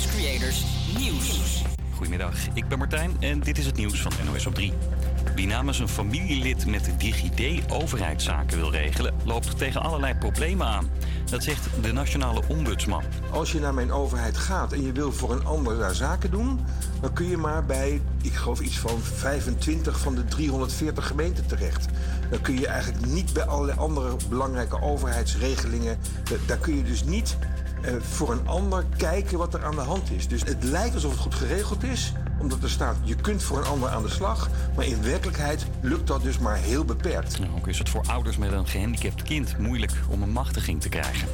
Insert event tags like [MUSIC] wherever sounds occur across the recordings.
Campus Creators Nieuws. Goedemiddag, ik ben Martijn en dit is het nieuws van NOS op 3. Wie namens een familielid met DigiD overheidszaken wil regelen, loopt tegen allerlei problemen aan. Dat zegt de nationale ombudsman. Als je naar mijn overheid gaat en je wil voor een ander daar zaken doen, dan kun je maar bij, ik geloof iets van 25 van de 340 gemeenten terecht. Dan kun je eigenlijk niet bij allerlei andere belangrijke overheidsregelingen, da- daar kun je dus niet voor een ander kijken wat er aan de hand is. Dus het lijkt alsof het goed geregeld is, omdat er staat je kunt voor een ander aan de slag, maar in werkelijkheid lukt dat dus maar heel beperkt. Nou, ook is het voor ouders met een gehandicapt kind moeilijk om een machtiging te krijgen.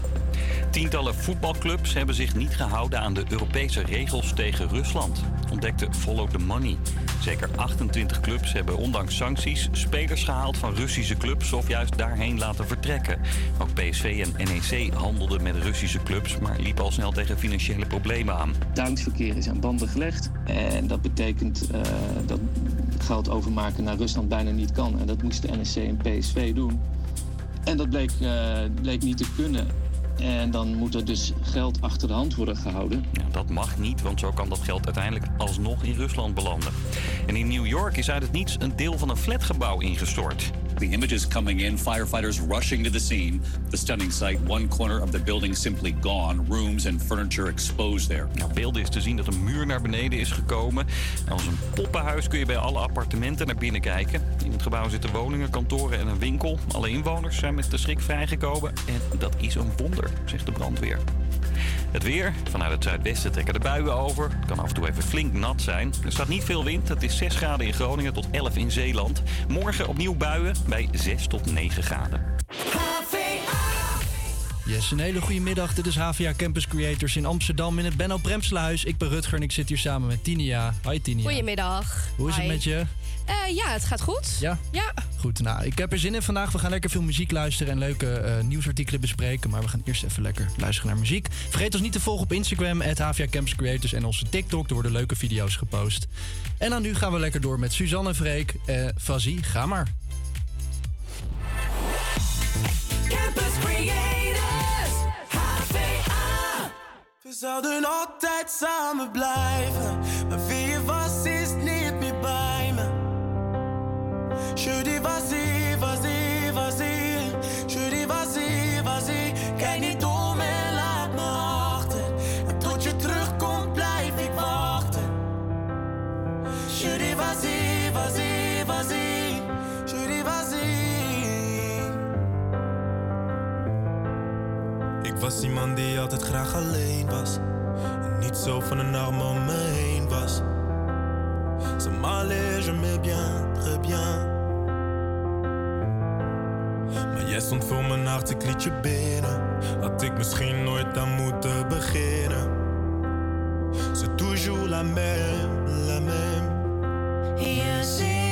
Tientallen voetbalclubs hebben zich niet gehouden aan de Europese regels tegen Rusland, ontdekte Follow the Money. Zeker 28 clubs hebben ondanks sancties spelers gehaald van Russische clubs of juist daarheen laten vertrekken. Ook PSV en NEC handelden met Russische clubs, maar liepen al snel tegen financiële problemen aan. Dagelijksverkeer is aan banden gelegd. En dat betekent eh, dat geld overmaken naar Rusland bijna niet kan. En dat moesten NEC en PSV doen. En dat bleek, eh, bleek niet te kunnen. En dan moet er dus geld achter de hand worden gehouden. Ja, dat mag niet, want zo kan dat geld uiteindelijk alsnog in Rusland belanden. En in New York is uit het niets een deel van een flatgebouw ingestort. The images coming in, firefighters rushing to the scene. The stunning sight, one corner of the building simply gone, rooms and furniture exposed there. Nou, beelden is te zien dat een muur naar beneden is gekomen. Als een poppenhuis kun je bij alle appartementen naar binnen kijken. In het gebouw zitten woningen, kantoren en een winkel. Alle inwoners zijn met de schrik vrijgekomen. En dat is een wonder, zegt de brandweer. Het weer. Vanuit het zuidwesten trekken de buien over. Het kan af en toe even flink nat zijn. Er staat niet veel wind. Het is 6 graden in Groningen tot 11 in Zeeland. Morgen opnieuw buien bij 6 tot 9 graden. Yes, een hele goede middag. Dit is HVA Campus Creators in Amsterdam in het Benno Premsluis. Ik ben Rutger en ik zit hier samen met Tinia. Hi Tinia. Goedemiddag. Hoe is het met je? Eh, ja, het gaat goed. Ja? Ja. Goed, nou, ik heb er zin in vandaag. We gaan lekker veel muziek luisteren en leuke eh, nieuwsartikelen bespreken. Maar we gaan eerst even lekker luisteren naar muziek. Vergeet ons niet te volgen op Instagram, at HVA Campus Creators en onze TikTok. Er worden leuke video's gepost. En dan nu gaan we lekker door met Suzanne Vreek. Eh Fazie, ga maar. Campus Creators, HVA. We zouden altijd samen blijven, maar Je dis vas-y, vas-y, vas-y. Je dis. Kijk niet om en laat me achter. En tot je terugkomt blijf ik wachten. Je dis vas-y, vas-y, vas-y. Ik was iemand die altijd graag alleen was. En niet zo van een arm om me heen was. Ça m'allait, je m'aimais bien, très bien. Maar jij stond voor mijn hart, ik liet je binnen. Had ik misschien nooit aan moeten beginnen. C'est toujours la même, la même. Je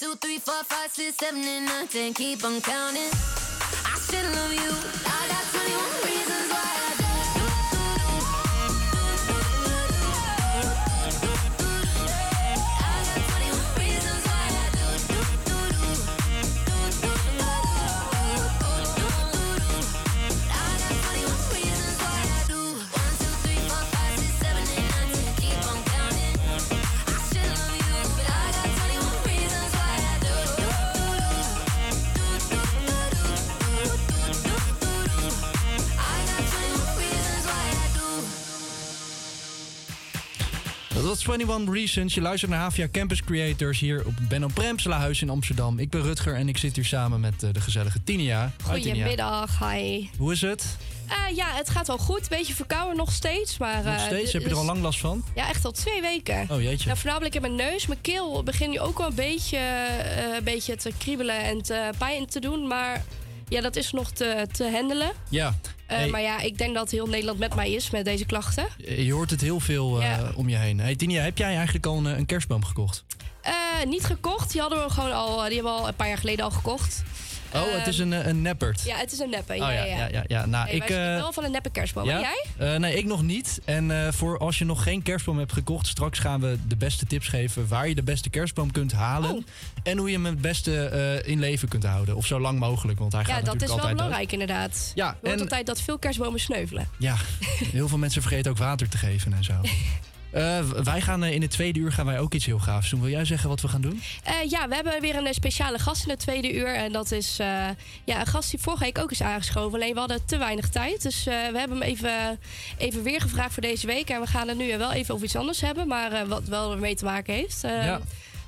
two, three, four, five, six, seven, and nine, ten. Keep on counting. I still love you. I got 21 reasons was 21 Reasons. Je luistert naar Havia Campus Creators hier op Ben op Premselahuis in Amsterdam. Ik ben Rutger en ik zit hier samen met eh, de gezellige Tinia. Goedemiddag, hi. Hoe is het? Eh, ja, het gaat wel goed. Beetje verkouden nog steeds. Maar, Nog eh, steeds? Heb je er al lang last van? Ja, echt al twee weken. Oh jeetje. Nou, voornamelijk in mijn neus. Mijn keel begint nu ook wel een beetje, een beetje te kriebelen en te pijn te doen. Maar ja, dat is nog te, te handelen. Ja. Eh, Hey, Maar ja, ik denk dat heel Nederland met mij is met deze klachten. Je hoort het heel veel eh, om je heen. Hey Tinia, heb jij eigenlijk al een, eh, een kerstboom gekocht? Eh, niet gekocht. Die hadden we gewoon al, die hebben we al een paar jaar geleden al gekocht. Oh, het is een, eh, een neppert. Ja, het is een neppe. Ja, Oh ja, ja. ja, ja, ja. Nou, ik, eh, wel van een neppe kerstboom. En jij? Eh, nee, ik nog niet. En voor als je nog geen kerstboom hebt gekocht, straks gaan we de beste tips geven waar je de beste kerstboom kunt halen. Oh. En hoe je hem het beste in leven kunt houden. Of zo lang mogelijk, want hij gaat Ja, dat is wel dood. belangrijk inderdaad. Ja, Je hoort en- altijd dat veel kerstbomen sneuvelen. Ja, [LAUGHS] heel veel mensen vergeten ook water te geven en zo. [LAUGHS] Eh, wij gaan eh, in het tweede uur gaan wij ook iets heel gaafs doen. Wil jij zeggen wat we gaan doen? Eh, ja, we hebben weer een speciale gast in het tweede uur. En dat is ja, een gast die vorige week ook is aangeschoven. Alleen we hadden te weinig tijd. Dus we hebben hem even, even weer gevraagd voor deze week. En we gaan het nu wel even over iets anders hebben. Maar wat wel ermee te maken heeft. Ja.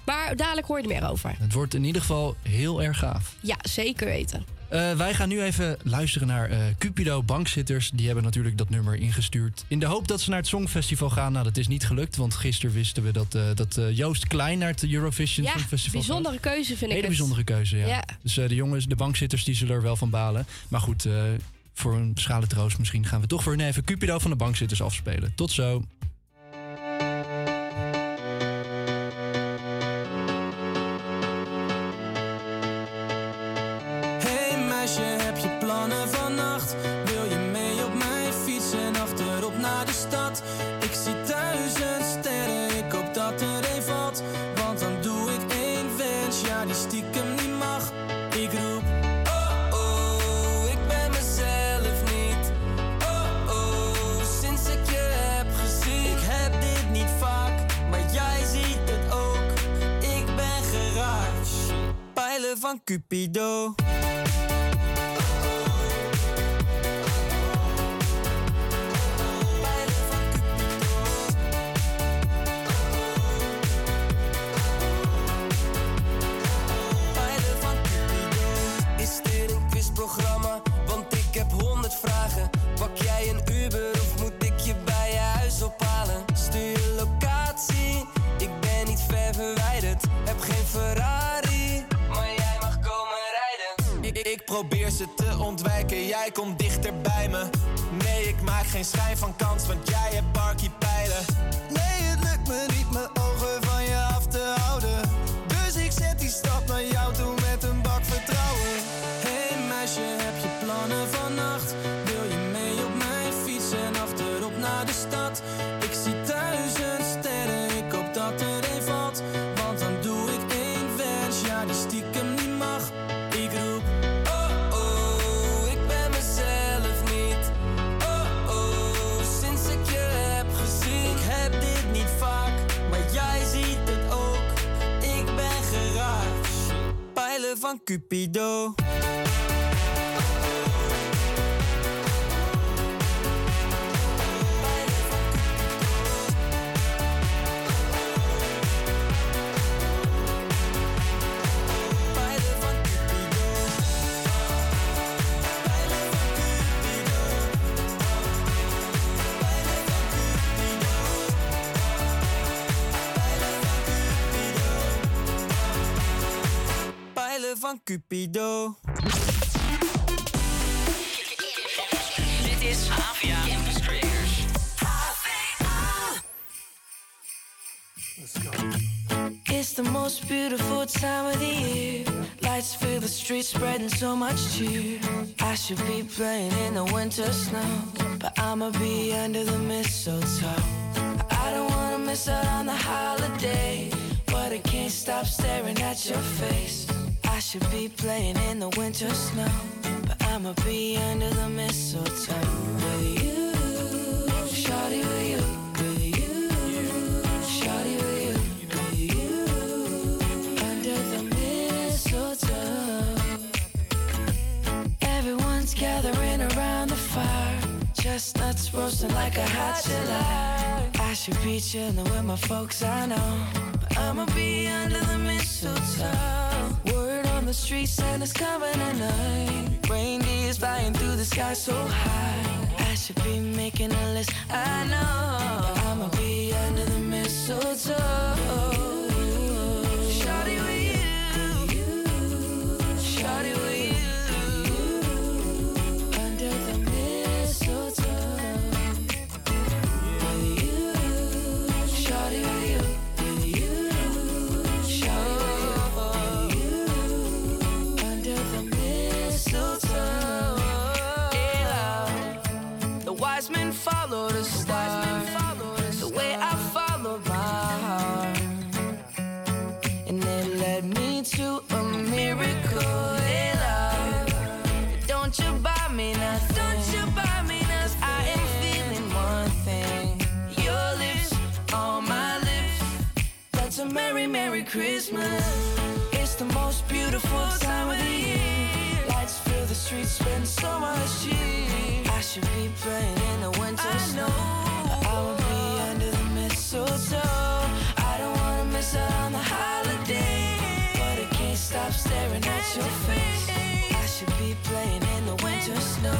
Maar dadelijk hoor je er meer over. Het wordt in ieder geval heel erg gaaf. Ja, zeker weten. Eh, wij gaan nu even luisteren naar eh, Cupido Bankzitters. Die hebben natuurlijk dat nummer ingestuurd. In de hoop dat ze naar het Songfestival gaan. Nou, dat is niet gelukt. Want gisteren wisten we dat, eh, dat Joost Klein naar het Eurovision Ja, Songfestival gaat. bijzondere keuze vind ik Hele bijzondere keuze, ja. Ja. Dus de jongens, de bankzitters, die zullen er wel van balen. Maar goed, voor een schale troost misschien gaan we toch voor hun even Cupido van de bankzitters afspelen. Tot zo. Cupido. Te ontwijken, jij komt dichter bij me. Nee, ik maak geen schijn van kans, want Cupido. Cupido. Dit is Havia Campus Creators. It's the most beautiful time of the year. Lights fill the streets, spreading so much cheer. I should be playing in the winter snow, but I'ma be under the mistletoe. I don't wanna miss out on the holiday, but I can't stop staring at your face. Should be playing in the winter snow, but I'ma be under the mistletoe with you, shawty with you, with you, shawty with you, with you, under the mistletoe. Everyone's gathering around the fire, chestnuts roasting like a hot July. I should be chilling with my folks, I know, but I'ma be under the mistletoe. On the street, Santa's coming tonight. Reindeer's flying through the sky so high. I should be making a list, I know. I'ma be under the mistletoe. Christmas. It's the most beautiful time of the year. Lights fill the streets, spend so much cheer. I should be playing in the winter snow. but I will be under the mistletoe. I don't wanna miss out on the holiday, but I can't stop staring at your face. I should be playing in the winter snow,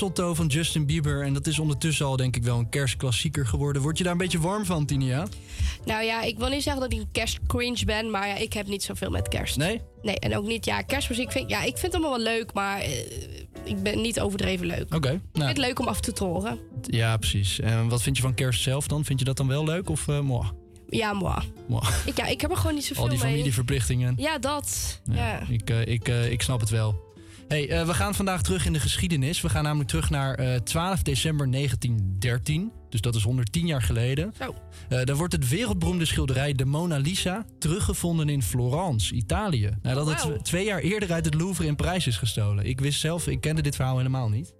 Mistletoe van Justin Bieber. En dat is ondertussen al denk ik wel een kerstklassieker geworden. Word je daar een beetje warm van, Tinia? Nou ja, ik wil niet zeggen dat ik een kerstcringe ben, maar ja, ik heb niet zoveel met kerst. Nee? Nee, en ook niet, ja, kerstmuziek vind ik, ja, ik vind het allemaal wel leuk, maar eh, ik ben niet overdreven leuk. Oké. Ik nou, vind het leuk om af te horen. ja, precies. En wat vind je van kerst zelf dan? Vind je dat dan wel leuk of uh, moi? Ja, moi. moi. Ik, ja, ik heb er gewoon niet zoveel Al die mee. familieverplichtingen. Ja, dat. Ja. Ik, eh, ik, ik snap het wel. Hey, eh, we gaan vandaag terug in de geschiedenis. We gaan namelijk terug naar eh, 12 december 1913. Dus dat is 110 jaar geleden. Zo. Eh, daar wordt het wereldberoemde schilderij De Mona Lisa teruggevonden in Florence, Italië. Nadat Wauw. het twee jaar eerder uit het Louvre in Parijs is gestolen. Ik wist zelf, ik kende dit verhaal helemaal niet.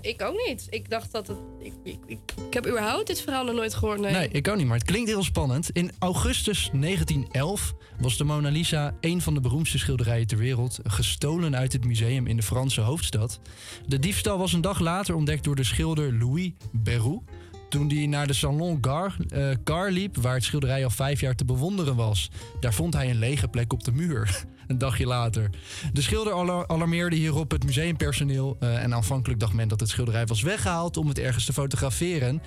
Ik ook niet. Ik dacht dat het. Ik, ik, ik, ik heb überhaupt dit verhaal nog nooit gehoord. Nee. Nee, ik ook niet, maar het klinkt heel spannend. In augustus 1911 was de Mona Lisa een van de beroemdste schilderijen ter wereld, gestolen uit het museum in de Franse hoofdstad. De diefstal was een dag later ontdekt door de schilder Louis Berroux. Toen hij naar de Salon eh, Gar liep, waar het schilderij al vijf jaar te bewonderen was. Daar vond hij een lege plek op de muur. Een dagje later. De schilder alar- alarmeerde hierop het museumpersoneel. eh, en aanvankelijk dacht men dat het schilderij was weggehaald om het ergens te fotograferen.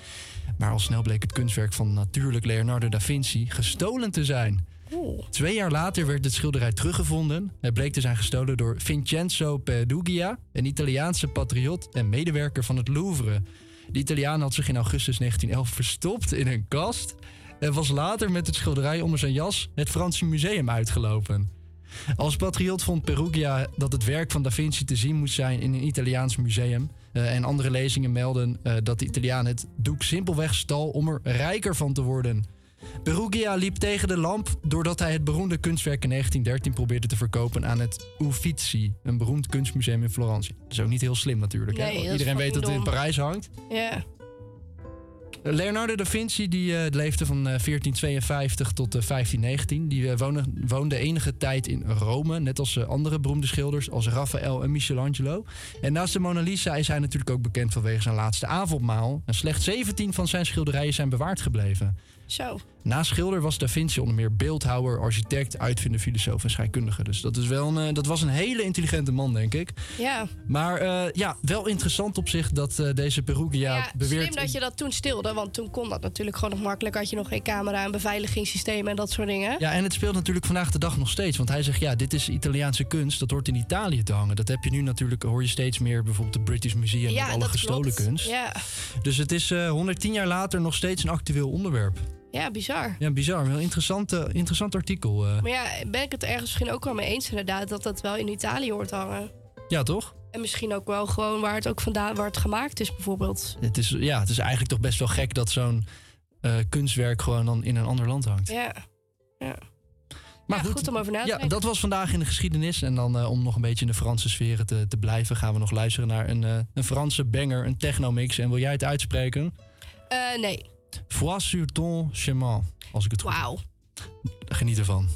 Maar al snel bleek het kunstwerk van natuurlijk Leonardo da Vinci gestolen te zijn. Twee jaar later werd het schilderij teruggevonden. Het bleek te zijn gestolen door Vincenzo Perugia, een Italiaanse patriot en medewerker van het Louvre. De Italiaan had zich in augustus 1911 verstopt in een kast en was later met het schilderij onder zijn jas het Franse museum uitgelopen. Als patriot vond Perugia dat het werk van Da Vinci te zien moest zijn in een Italiaans museum. Eh, en andere lezingen melden eh, dat de Italiaan het doek simpelweg stal om er rijker van te worden. Perugia liep tegen de lamp doordat hij het beroemde kunstwerk in 1913 probeerde te verkopen aan het Uffizi, een beroemd kunstmuseum in Florence. Dat is ook niet heel slim natuurlijk. hè? Nee, Iedereen weet dat het in Parijs hangt. Ja. Leonardo da Vinci die, eh, leefde van eh, 1452 tot eh, 1519. Die eh, woonde, woonde enige tijd in Rome, net als andere beroemde schilders als Raphaël en Michelangelo. En naast de Mona Lisa is hij natuurlijk ook bekend vanwege zijn laatste avondmaal. En slechts 17 van zijn schilderijen zijn bewaard gebleven. Zo. Naast schilder was Da Vinci onder meer beeldhouwer, architect, uitvinder, filosoof en scheikundige. Dus dat, is wel een, eh, dat was een hele intelligente man, denk ik. Ja. Maar eh, ja, wel interessant op zich dat eh, deze Perugia Ja, beweert... slim dat je dat toen stilde, want toen kon dat natuurlijk gewoon nog makkelijk. Had je nog geen camera en beveiligingssystemen en dat soort dingen. Ja, en het speelt natuurlijk vandaag de dag nog steeds. Want hij zegt, ja, dit is Italiaanse kunst. Dat hoort in Italië te hangen. Dat heb je nu natuurlijk, hoor je steeds meer bijvoorbeeld het British Museum Ja, met alle gestolen klopt. kunst. Ja. Dus het is eh 110 jaar later nog steeds een actueel onderwerp. Ja, bizar. Ja, bizar. Wel een interessant, eh, interessant artikel. eh. Maar ja, ben ik het ergens misschien ook wel mee eens inderdaad, dat dat wel in Italië hoort hangen. Ja, toch? En misschien ook wel gewoon waar het ook vandaan, waar het gemaakt is bijvoorbeeld. Het is, ja, het is eigenlijk toch best wel gek dat zo'n eh, kunstwerk gewoon dan in een ander land hangt. Ja. Ja. Maar Ja, goed om over na te Ja, denken. dat was vandaag in de geschiedenis. En dan om nog een beetje in de Franse sferen te, te blijven, gaan we nog luisteren naar een, een Franse banger, een technomix. En wil jij het uitspreken? Nee. Foi sur ton chemin, als ik het goed Wauw. Geniet ervan.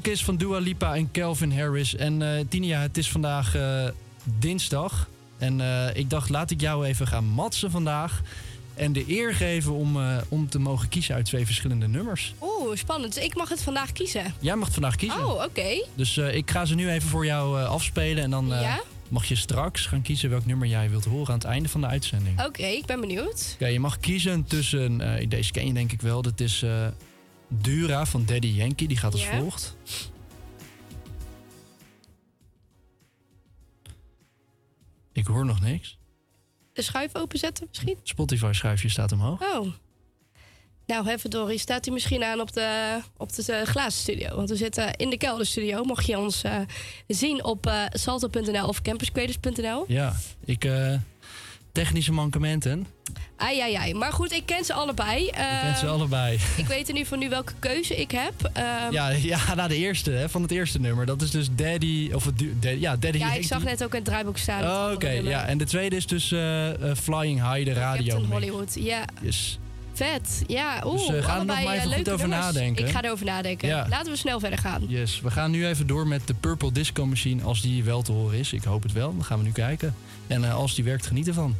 Kiss van Dua Lipa en Calvin Harris. En eh Tinia, het is vandaag eh, dinsdag. En eh, ik dacht, laat ik jou even gaan matsen vandaag. En de eer geven om, om te mogen kiezen uit twee verschillende nummers. Oeh, spannend. Dus ik mag het vandaag kiezen. Jij mag vandaag kiezen. Oh, oké. Dus ik ga ze nu even voor jou afspelen. En dan Ja? mag je straks gaan kiezen welk nummer jij wilt horen aan het einde van de uitzending. Oké, Oké, ik ben benieuwd. je mag kiezen tussen, deze ken je denk ik wel, dat is Dura van Daddy Yankee. Die gaat als volgt. Ik hoor nog niks. De schuif openzetten misschien? Spotify schuifje staat omhoog. Oh. Nou, even Dory, staat hij misschien aan op de, op de eh, glazen studio? Want we zitten in de kelderstudio. Mocht je ons eh, zien op eh salto.nl of campuscreators.nl. Ja, ik... technische mankementen. Ai, ai, ai. Maar goed, ik ken ze allebei. Ik ken ze Ehm, allebei. [LAUGHS] Ik weet in ieder geval nu welke keuze ik heb. Ehm, Ja, ja, [LAUGHS] na de eerste, hè, van het eerste nummer. Dat is dus Daddy, of Daddy, ja, Daddy ja, ik zag net ook het draaiboek staan. Oh, Oké, ja. En de tweede is dus eh, eh, Flying High, de radio. Captain. Hollywood, ja. Yes. Vet. Ja, oeh. Dus, eh, ga er nog maar eh, even goed over nummers. nadenken. Ik ga erover nadenken. Ja. Laten we snel verder gaan. Yes, we gaan nu even door met de Purple Disco Machine. Als die wel te horen is. Ik hoop het wel. Dan gaan we nu kijken. En eh, als die werkt, geniet ervan.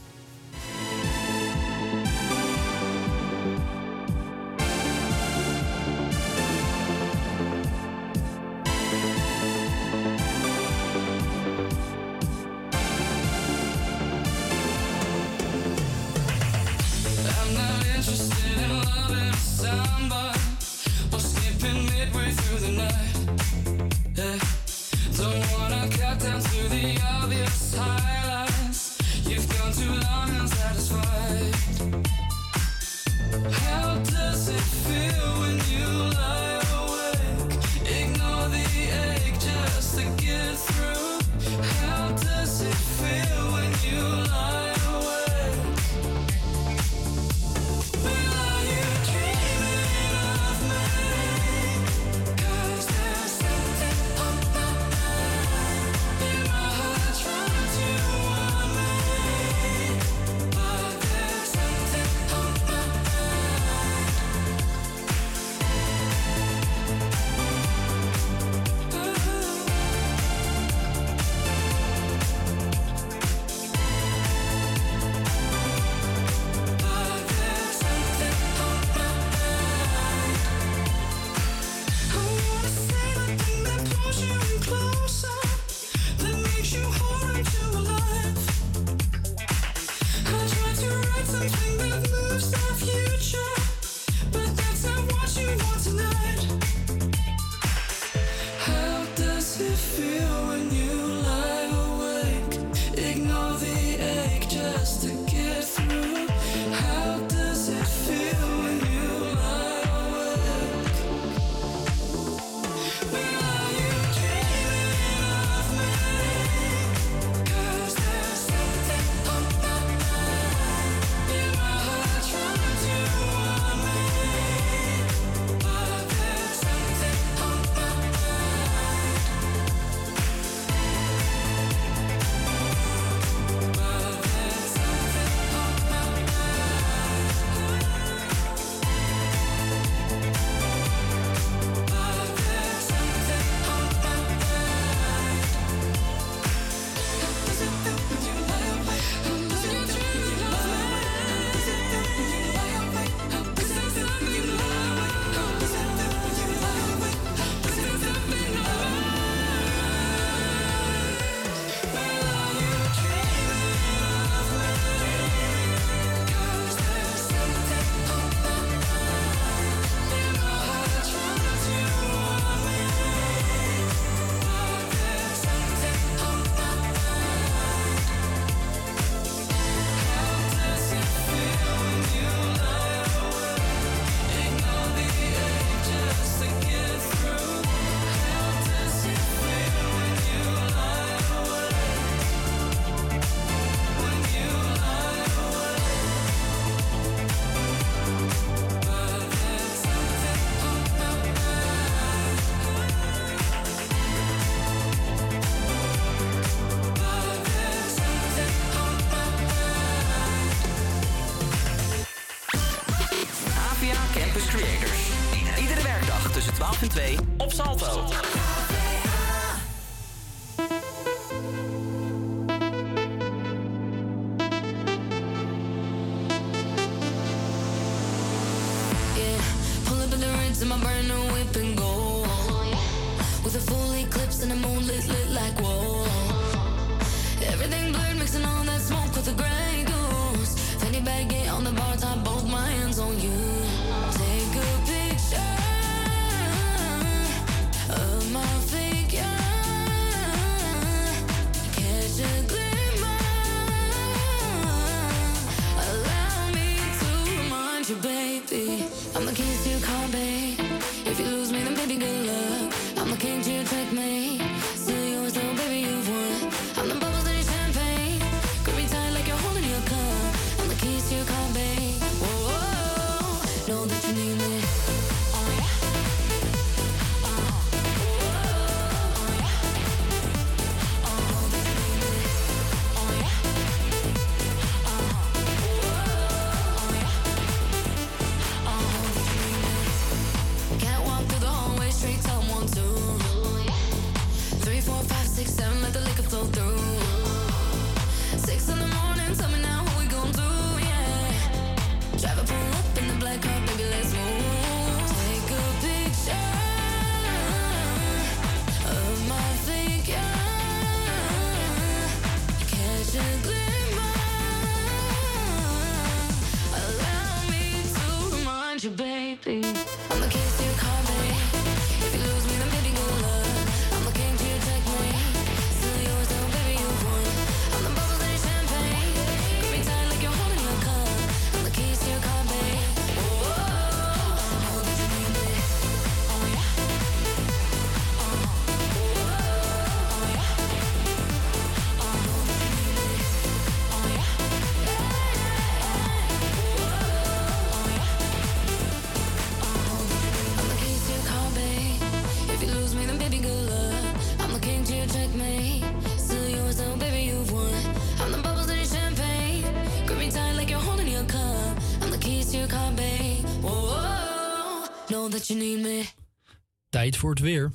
Tijd voor het weer.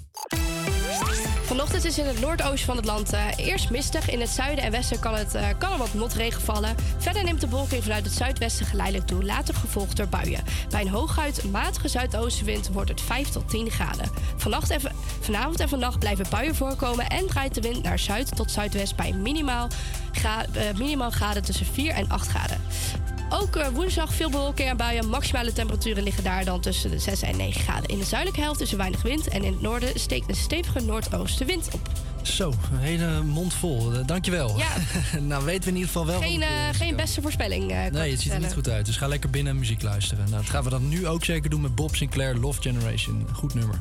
Vanochtend is in het noordoosten van het land eh, eerst mistig. In het zuiden en westen kan, het, eh, kan er wat motregen vallen. Verder neemt de bewolking vanuit het zuidwesten geleidelijk toe. Later gevolgd door buien. Bij een hooguit matige zuidoostenwind wordt het 5 tot 10 graden. Vannacht en, vanavond en vannacht blijven buien voorkomen. En draait de wind naar zuid tot zuidwest bij minimaal, gra- eh, minimaal graden tussen 4 en 8 graden. Ook eh, woensdag veel bewolking en buien. Maximale temperaturen liggen daar dan tussen de 6 en 9 graden. In de zuidelijke helft is er weinig wind. En in het noorden steekt een stevige noordoostenwind op. Zo, een hele mond vol. Eh, dankjewel. Ja. [LAUGHS] nou weten we in ieder geval wel... Geen, eh, geen beste voorspelling. Nee, het ziet er niet goed uit. Dus ga lekker binnen en muziek luisteren. Nou, dat gaan we dan nu ook zeker doen met Bob Sinclair, Love Generation. Goed nummer.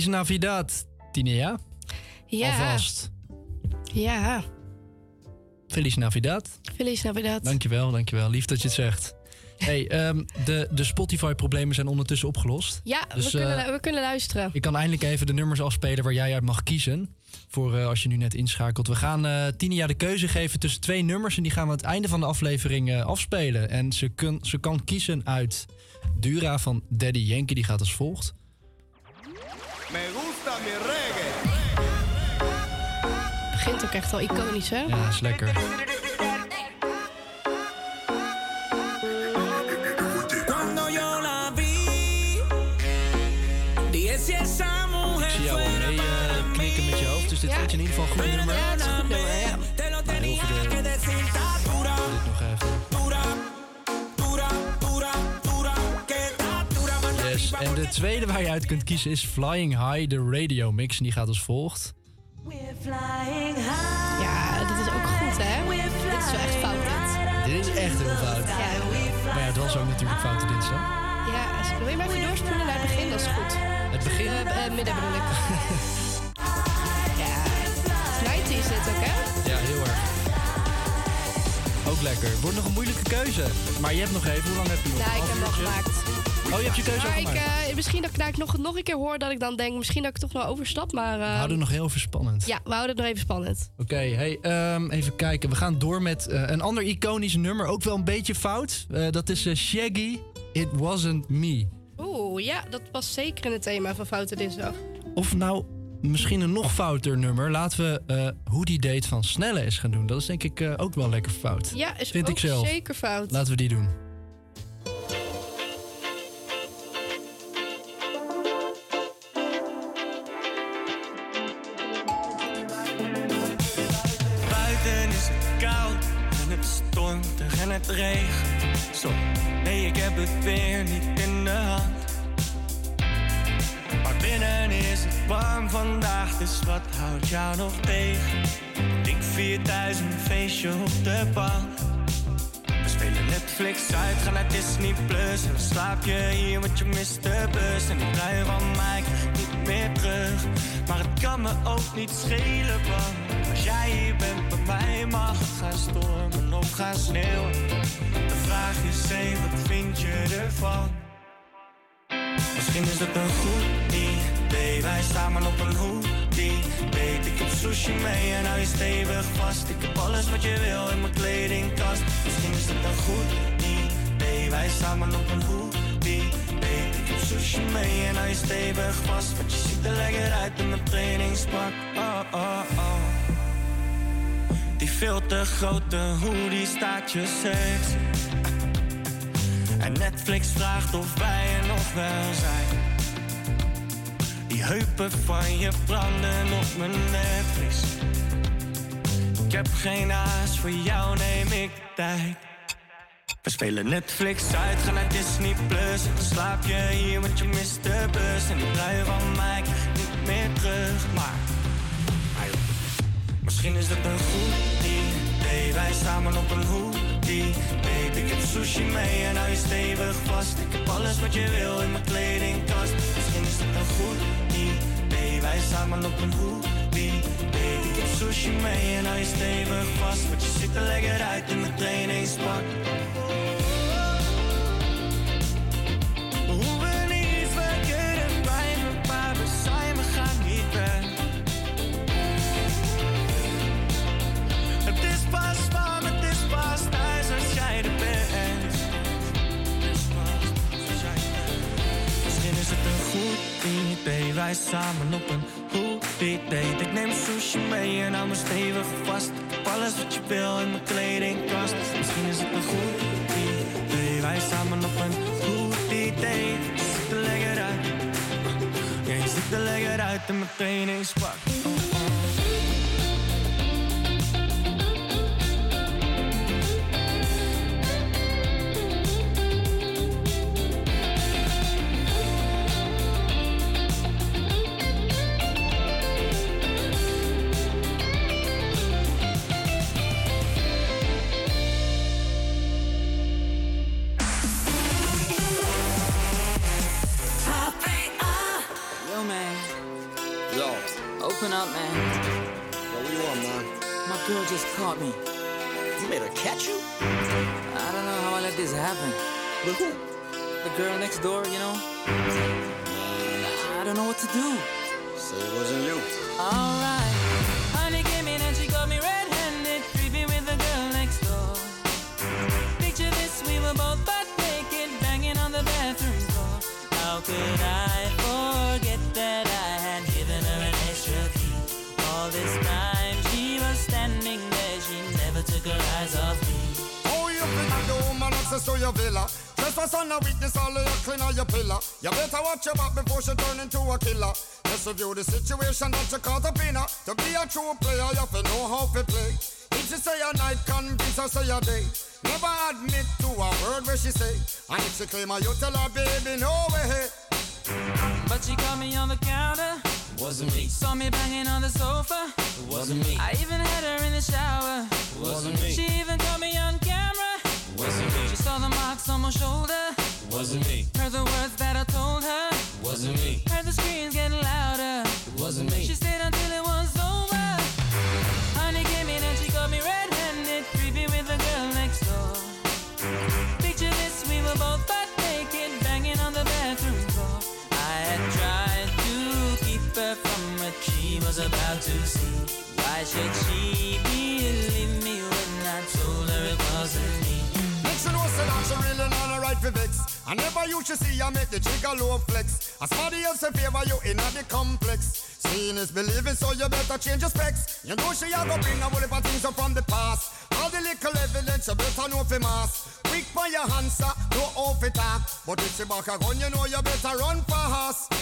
Feliz Navidad, Tinea. Ja. Alvast. Ja. Feliz Navidad. Feliz Navidad. Dankjewel, dankjewel. Lief dat je het zegt. Hey, ehm, de, de Spotify-problemen zijn ondertussen opgelost. Ja, Dus, we, kunnen, eh, we kunnen luisteren. Ik kan eindelijk even de nummers afspelen waar jij uit mag kiezen. Voor eh, als je nu net inschakelt. We gaan Tinia de keuze geven tussen twee nummers. En die gaan we aan het einde van de aflevering afspelen. En ze, kun, ze kan kiezen uit Dura van Daddy Yankee. Die gaat als volgt. Begint ook echt wel iconisch, hè? Ja, is lekker. Ik zie jou al mee eh, knikken met je hoofd. Dus dit vind je in ieder geval een goed nummer. Ja, het is een goed nummer, ja. Maar heel veel dura, dit nog even. Yes. En de tweede waar je uit kunt kiezen is Flying High, de radio mix. En die gaat als volgt. Ja, dit is ook goed, hè? Dit is wel echt fout, dit. Dit is echt heel fout. Ja, Maar ja, het was ook natuurlijk foute dinsdag. ja als- wil je maar even doorspoelen naar het begin? Dat is goed. Het begin. Eh, eh, midden bedoel ik. [LAUGHS] ja, 90 is dit ook, hè? Ja, heel erg. Ook lekker. Wordt nog een moeilijke keuze. Maar je hebt nog even. Hoe lang heb je nog? Nou, ik heb uurtje? gemaakt. Oh, je hebt je keuze Maar ik, eh, misschien dat ik, nou, ik nog, nog een keer hoor dat ik dan denk... misschien dat ik toch nog overstap, maar... We eh, houden het nog heel even spannend. Ja, we houden het nog even spannend. Oké, hey, ehm, even kijken. We gaan door met eh, een ander iconisch nummer. Ook wel een beetje fout. Eh, dat is Shaggy, It Wasn't Me. Oeh, ja, dat was zeker in het thema van Foute Dinsdag. Of nou, misschien een nog fouter nummer. Laten we eh Hoe die date van Snelle eens gaan doen. Dat is denk ik ook wel lekker fout. Ja, is Vind ook ik zelf. zeker fout. Laten we die doen. Zo, nee, ik heb het weer niet in de hand. Maar binnen is het warm vandaag, dus wat houdt jou nog tegen? Ik vier thuis een feestje op de bank. We spelen Netflix uit, gaan naar Disney Plus. En dan slaap je hier, want je mist de bus. En die trui van mij niet meer terug. Maar het kan me ook niet schelen, want jij bent bij mij, mag het gaan stormen of gaan sneeuwen. De vraag is, hé, wat vind je ervan? Misschien is het een goed idee, wij samen op een hoodie. Weet ik heb sushi mee en hou je stevig vast. Ik heb alles wat je wil in mijn kledingkast. Misschien is het een goed idee, wij samen op een hoodie. Weet ik heb sushi mee en hou je stevig vast. Want je ziet er lekker uit in mijn trainingspak. Oh, oh, oh. Die veel te grote hoodie staat je sexy. En Netflix vraagt of wij er nog wel zijn. Die heupen van je branden op mijn Netflix. Ik heb geen haast, voor jou neem ik tijd. We spelen Netflix uit, gaan naar Disney Plus. En dan slaap je hier, want je mist bus. En die trui van mij niet meer terug. Maar, misschien is het een goed idee. Wij samen op een hoodie. Weet ik heb sushi mee en hou je stevig vast. Ik heb alles wat je wil in mijn kledingkast. Misschien is het een goed idee. Wij samen op een hoodie. Weet ik heb sushi mee en hou je stevig vast. Want je ziet er lekker uit in mijn trainingspak. We idee, wij samen op een goed date. Ik neem sushi mee en hou me stevig vast. Heb alles wat je wil in mijn kledingkast. Misschien is het een goed idee, wij samen op een goed idee. Je ziet er lekker uit, ja je ziet er lekker uit in mijn trainingspak. Yo. Open up, man. Yo, what you want, man? My girl just caught me. You made her catch you? I don't know how I let this happen. With who? The girl next door, you know? I don't know what to do. Say it wasn't you. Alright. Honey came in and she got me red-handed, creepy with the girl next door. Picture this, we were both butt naked, banging on the bathroom floor. How could I forget that I had given her an extra key? All this time she was standing there, she never took her eyes off me. Oh, you think the woman access to your villa? Trespass on a witness, all of your clean on your pillar. You better watch your back before she turn into a killer. Just review the situation that you caught up in. To be a true player, you have to know how to play. If she say a night, convince her say a day. Never admit to a word where she say. And if she claim her, you tell her, baby, no way. But she caught me on the counter. Wasn't me. Saw me banging on the sofa. Wasn't me. I even had her in the shower. Wasn't me. She even caught me on camera. Wasn't me. She saw the marks on my shoulder. Wasn't me. Heard the words that I told her. Wasn't me. Heard the screams getting louder. Wasn't me. She stayed until it was see. Why should she believe me when I told her it wasn't me? You know say that she really not a right for vex. I never you should see I make the trigger low flex. As somebody else in favor you in the complex. Seeing is believing, so you better change your specs. You know she a go bring a whole heap of things up from the past. All the little evidence you better know for mass. Quick for your answer, no off it talk. But if she back a gun, you know you better run fast.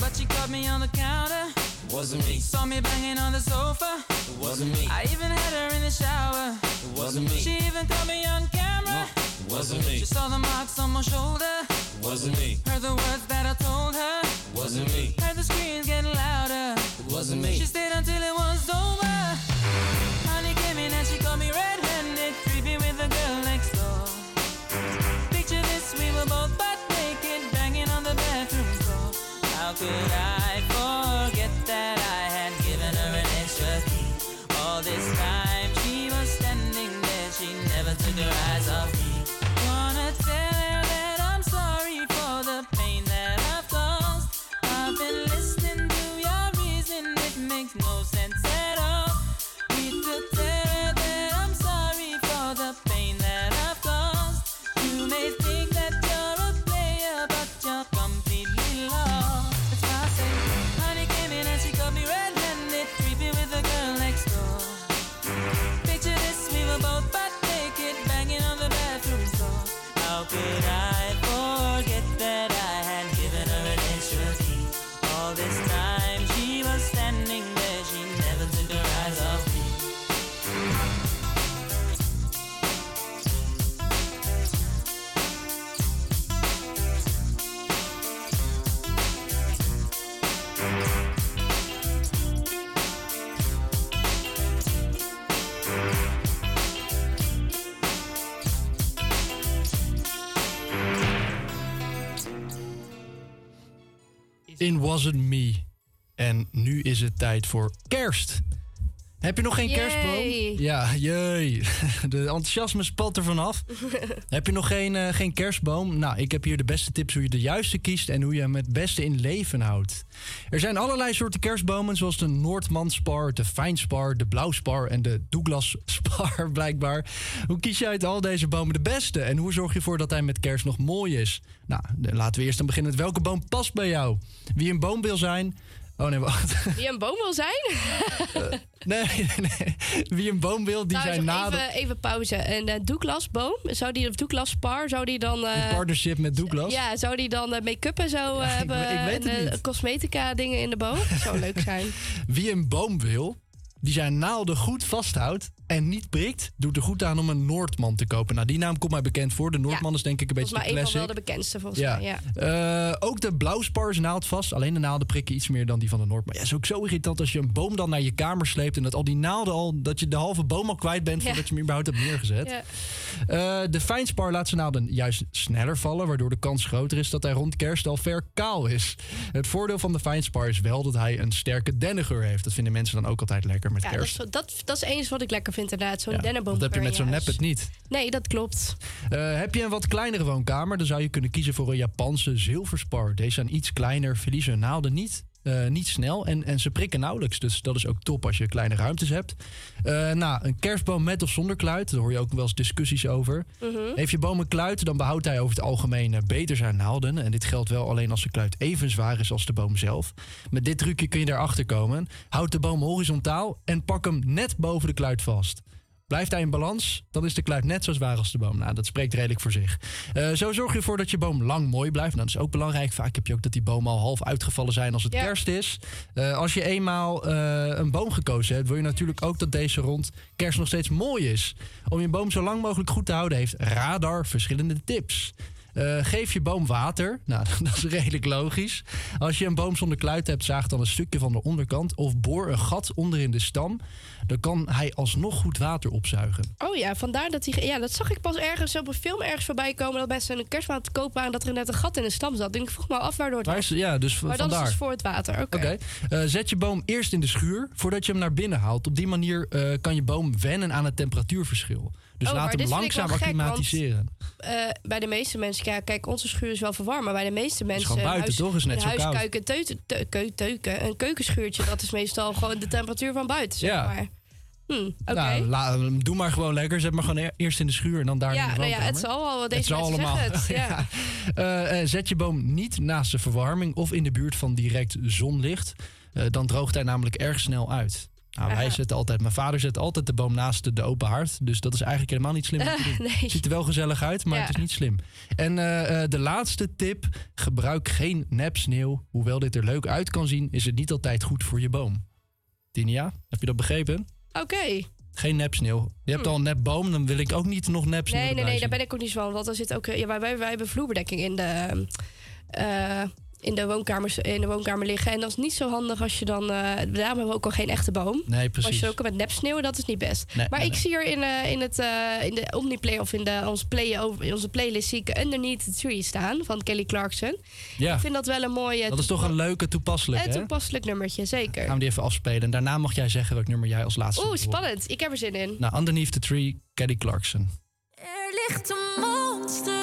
But she caught me on the counter. Wasn't me. Saw me banging on the sofa. Wasn't me. I even had her in the shower. It wasn't me. She even caught me on camera. Wasn't me. She saw the marks on my shoulder. Wasn't me. Heard the words that I told her. Wasn't me. Heard the screams getting louder. Wasn't me. She stayed until it was over. Honey came in and she got me red-handed, creepy with the girl next door. Picture this, we were both butt naked, banging on the bathroom floor. How could I In Wasn't Me. En nu is het tijd voor kerst. Heb je nog geen Yay. kerstboom? Ja, jee. [LAUGHS] De enthousiasme spat er vanaf. [LAUGHS] heb je nog geen, eh, geen kerstboom? Nou, ik heb hier de beste tips hoe je de juiste kiest en hoe je hem het beste in leven houdt. Er zijn allerlei soorten kerstbomen, zoals de Noordmanspar, de Fijnspar, de Blauwspar en de Douglas Spar, [LAUGHS] blijkbaar. Hoe kies je uit al deze bomen de beste? En hoe zorg je ervoor dat hij met kerst nog mooi is? Nou, laten we eerst dan beginnen met welke boom past bij jou? Wie een boom wil zijn. Oh nee, wacht. [LAUGHS] Wie een boom wil zijn? Nee, nee, nee. Wie een boom wil, die Trouwens, zijn nog nader. even, even pauze. Een uh, Douglas-boom, zou die, of Douglas-spar, zou die dan... eh, In partnership met Douglas. Ja, zou die dan eh, make-up en zo eh, hebben? ik weet het en, eh, cosmetica dingen in de boom? Dat zou leuk zijn. [LAUGHS] Wie een boom wil, die zijn naalden goed vasthoudt en niet prikt, doet er goed aan om een Noordman te kopen. Nou, die naam komt mij bekend voor. De Noordman is denk ik een beetje de classic. wel de bekendste, volgens Ja. mij. Ja. Eh, ook de blauwspars naald vast. Alleen de naalden prikken iets meer dan die van de Noordman. Ja, is ook zo irritant als je een boom dan naar je kamer sleept... en dat al die naalden al... dat je de halve boom al kwijt bent... Ja. voordat je hem überhaupt hebt neergezet. Ja. Eh, de fijnspar laat zijn naalden juist sneller vallen... waardoor de kans groter is dat hij rond kerst al ver kaal is. Het voordeel van de fijnspar is wel dat hij een sterke dennengeur heeft. Dat vinden mensen dan ook altijd lekker met Ja, dat, kerst. is, dat, dat is eens wat ik lekker vind inderdaad. Zo'n Ja, dennenboom. dat heb je met zo'n huis. neppet niet. Nee, dat klopt. Eh, heb je een wat kleinere woonkamer, dan zou je kunnen kiezen voor een Japanse zilverspar. Deze zijn iets kleiner, verliezen naalden niet. Eh, niet snel en, en ze prikken nauwelijks. Dus dat is ook top als je kleine ruimtes hebt. Eh, nou, een kerstboom met of zonder kluit. Daar hoor je ook wel eens discussies over. Mhm. Heeft je boom een kluit, dan behoudt hij over het algemeen eh, beter zijn naalden. En dit geldt wel alleen als de kluit even zwaar is als de boom zelf. Met dit trucje kun je daarachter komen. Houd de boom horizontaal en pak hem net boven de kluit vast. Blijft hij in balans, dan is de kluit net zo zwaar als de boom. Nou, dat spreekt redelijk voor zich. Eh, zo zorg je ervoor dat je boom lang mooi blijft. Nou, dat is ook belangrijk. Vaak heb je ook dat die bomen al half uitgevallen zijn als het Ja. kerst is. Eh, als je eenmaal eh, een boom gekozen hebt, wil je natuurlijk ook dat deze rond kerst nog steeds mooi is. Om je boom zo lang mogelijk goed te houden, heeft Radar verschillende tips. Geef je boom water. Nou, [LAUGHS] dat is redelijk logisch. Als je een boom zonder kluit hebt, zaag dan een stukje van de onderkant. Of boor een gat onder in de stam. Dan kan hij alsnog goed water opzuigen. Oh ja, vandaar dat hij. Ja, dat zag ik pas ergens op een film ergens voorbij komen. Dat mensen een kerstmaand te koop waren. Dat er net een gat in de stam zat. En ik vroeg me af waardoor het Waar is- ja, dus maar dat is dus voor het water. Oké. Oké. Eh, zet je boom eerst in de schuur voordat je hem naar binnen haalt. Op die manier eh, kan je boom wennen aan het temperatuurverschil. Dus Oh, laat hem langzaam want- acclimatiseren. Eh, bij de meeste mensen, ja, kijk, onze schuur is wel verwarmd, maar bij de meeste mensen. buiten, toch? Is net zo koud. huiskuiken, teuten, te- keu- teuken, een keukenschuurtje, dat is meestal gewoon de temperatuur van buiten. Zeg Ja. maar. Hm. Nou, la- doe maar gewoon lekker. Zet maar gewoon e- eerst in de schuur en dan daar in ja, de nou ja, het zal wel. Deze Het zal allemaal. het. Ja. Eh, eh, zet je boom niet naast de verwarming of in de buurt van direct zonlicht. Dan droogt hij namelijk erg snel uit. Nou, wij zetten altijd, mijn vader zet altijd de boom naast de, de open haard. Dus dat is eigenlijk helemaal niet slim. [LAUGHS] nee. Ziet er wel gezellig uit, maar Ja. het is niet slim. En eh, eh, de laatste tip: gebruik geen nep sneeuw. Hoewel dit er leuk uit kan zien, is het niet altijd goed voor je boom. Tinia, heb je dat begrepen? Oké. Geen nep sneeuw. Je hebt Hm. al een nep boom, dan wil ik ook niet nog nep sneeuw Nee, nee, nee, daar ben ik ook niet zo van. Want er zit ook, ja, wij, wij, wij hebben vloerbedekking in de, in, de woonkamers, in de woonkamer liggen. En dat is niet zo handig als je dan. eh, daarom hebben we ook al geen echte boom. Nee, Als precies. je ook met nep sneeuwen, dat is niet best. Nee, maar nee, ik nee. zie er in, eh, in, het, eh, in de Omniplay of in de, onze, play, over, in onze playlist zie ik Underneath the Tree staan van Kelly Clarkson. Ja. Ik vind dat wel een mooie. Dat is toch een leuke toepasselijk, een toepasselijk nummertje, zeker. Gaan we die even afspelen. En daarna mag jij zeggen welk nummer jij als laatste Oeh, spannend. Ik heb er zin in. Nou, Underneath the Tree, Kelly Clarkson. Er ligt een monster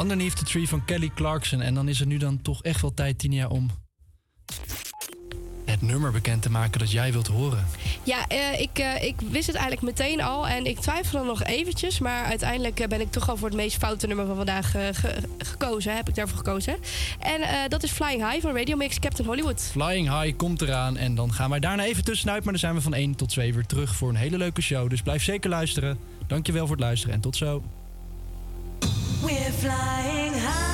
Underneath the Tree van Kelly Clarkson. En dan is het nu dan toch echt wel tijd, Tinia, om het nummer bekend te maken dat jij wilt horen. Ja, eh, ik, eh, ik wist het eigenlijk meteen al en ik twijfelde nog eventjes. Maar uiteindelijk eh, ben ik toch al voor het meest foute nummer van vandaag gekozen. Heb ik daarvoor gekozen. En dat is Flying High van Radio Mix Captain Hollywood. Flying High komt eraan en dan gaan wij daarna even tussenuit. Maar dan zijn we van 1 tot 2 weer terug voor een hele leuke show. Dus blijf zeker luisteren. Dankjewel voor het luisteren en tot zo. We're flying high.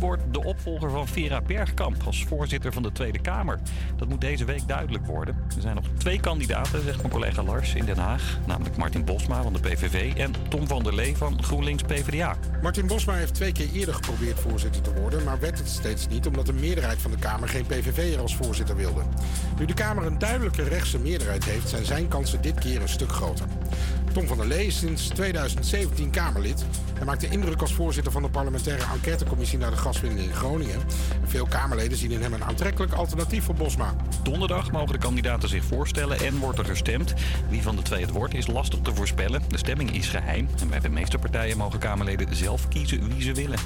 Wordt de opvolger van Vera Bergkamp als voorzitter van de Tweede Kamer? Dat moet deze week duidelijk worden. Er zijn nog twee kandidaten, zegt mijn collega Lars in Den Haag. Namelijk Martin Bosma van de PVV en Tom van der Lee van GroenLinks PvdA. Martin Bosma heeft twee keer eerder geprobeerd voorzitter te worden, maar werd het steeds niet omdat de meerderheid van de Kamer geen PVV'er als voorzitter wilde. Nu de Kamer een duidelijke rechtse meerderheid heeft, zijn zijn kansen dit keer een stuk groter. Tom van der Lee is sinds 2017 Kamerlid. Hij maakte indruk als voorzitter van de parlementaire enquêtecommissie naar de gaswinning in Groningen. En veel Kamerleden zien in hem een aantrekkelijk alternatief voor Bosma. Donderdag mogen de kandidaten zich voorstellen en wordt er gestemd. Wie van de twee het wordt is lastig te voorspellen. De stemming is geheim en bij de meeste partijen mogen Kamerleden zelf kiezen wie ze willen.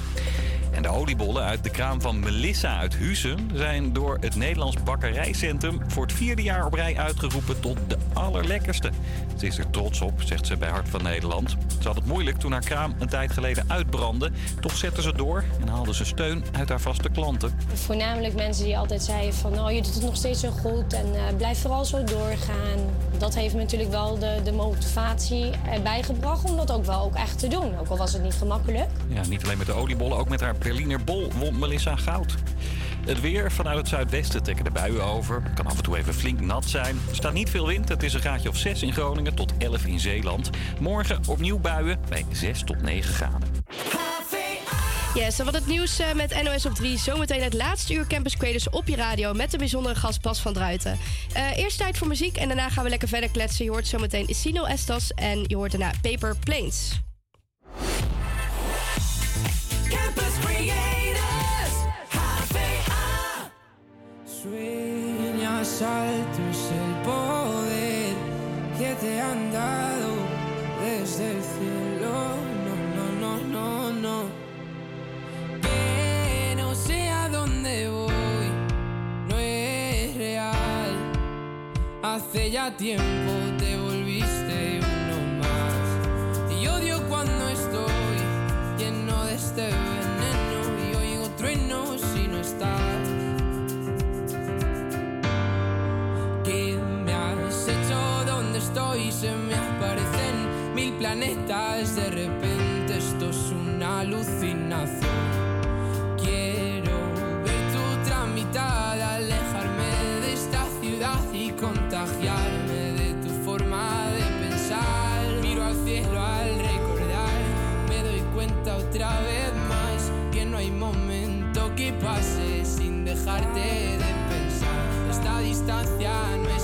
En de oliebollen uit de kraam van Melissa uit Huizen zijn door het Nederlands Bakkerijcentrum voor het vierde jaar op rij uitgeroepen tot de allerlekkerste. Ze is er trots op, zegt ze bij Hart van Nederland. Ze had het moeilijk toen haar kraam een tijd geleden uitbrandde. Toch zette ze door en haalde ze steun uit haar vaste klanten. Voornamelijk mensen die altijd zeiden van oh, je doet het nog steeds zo goed en eh, blijf vooral zo doorgaan. Dat heeft me natuurlijk wel de, de motivatie erbij gebracht om dat ook wel ook echt te doen. Ook al was het niet gemakkelijk. Ja, niet alleen met de oliebollen, ook met haar Berliner bol won Melissa goud. Het weer vanuit het zuidwesten trekken de buien over. Kan af en toe even flink nat zijn. Er staat niet veel wind. Het is een graadje of 6 in Groningen tot 11 in Zeeland. Morgen opnieuw buien bij 6 tot 9 graden. Yes, en wat het nieuws eh, met NOS op 3. Zometeen het laatste uur Campus Creators op je radio... met de bijzondere gast Bas van Druiten. Eh, eerst tijd voor muziek en daarna gaan we lekker verder kletsen. Je hoort zometeen Sino Estas en je hoort daarna Paper Planes. Sueñas altos el poder que te han dado desde el cielo. No, no, no, no, no. Que no sé a dónde voy, no es real. Hace ya tiempo te volviste uno más. Y odio cuando estoy lleno de este veneno y oigo truenos si no estás. ¿Dónde estoy? Se me aparecen mil planetas. De repente esto es una alucinación. Quiero ver tu tramitada, alejarme de esta ciudad y contagiarme de tu forma de pensar. Miro al cielo al recordar, me doy cuenta otra vez más que no hay momento que pase sin dejarte de pensar. Esta distancia no es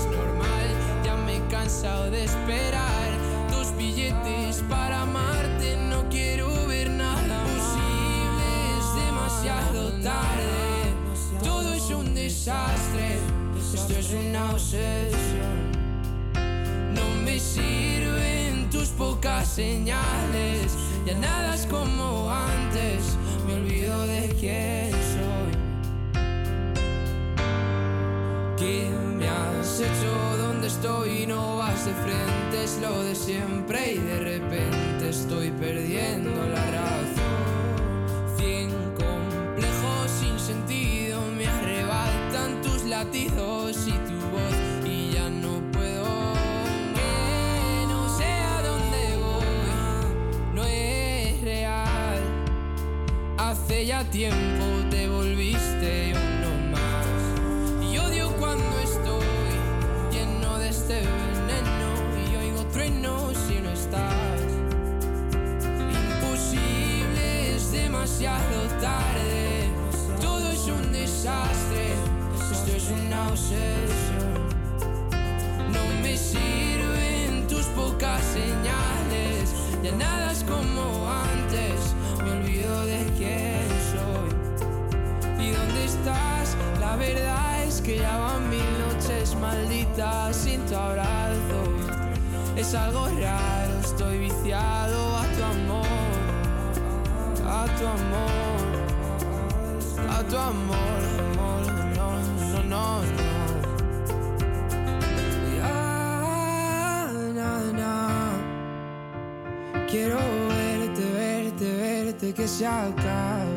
cansado de esperar tus billetes para amarte. No quiero ver nada posible, es demasiado tarde. Todo es un desastre, esto es una obsesión. No me sirven tus pocas señales, ya nada es como antes, De frente, es lo de siempre y de repente estoy perdiendo la razón. Cien complejos sin sentido me arrebatan tus latidos y tu voz y ya no puedo. No sé a voy, no es real. Hace ya tiempo Es algo raro, estoy viciado a tu amor, a tu amor, a tu amor, deixa cá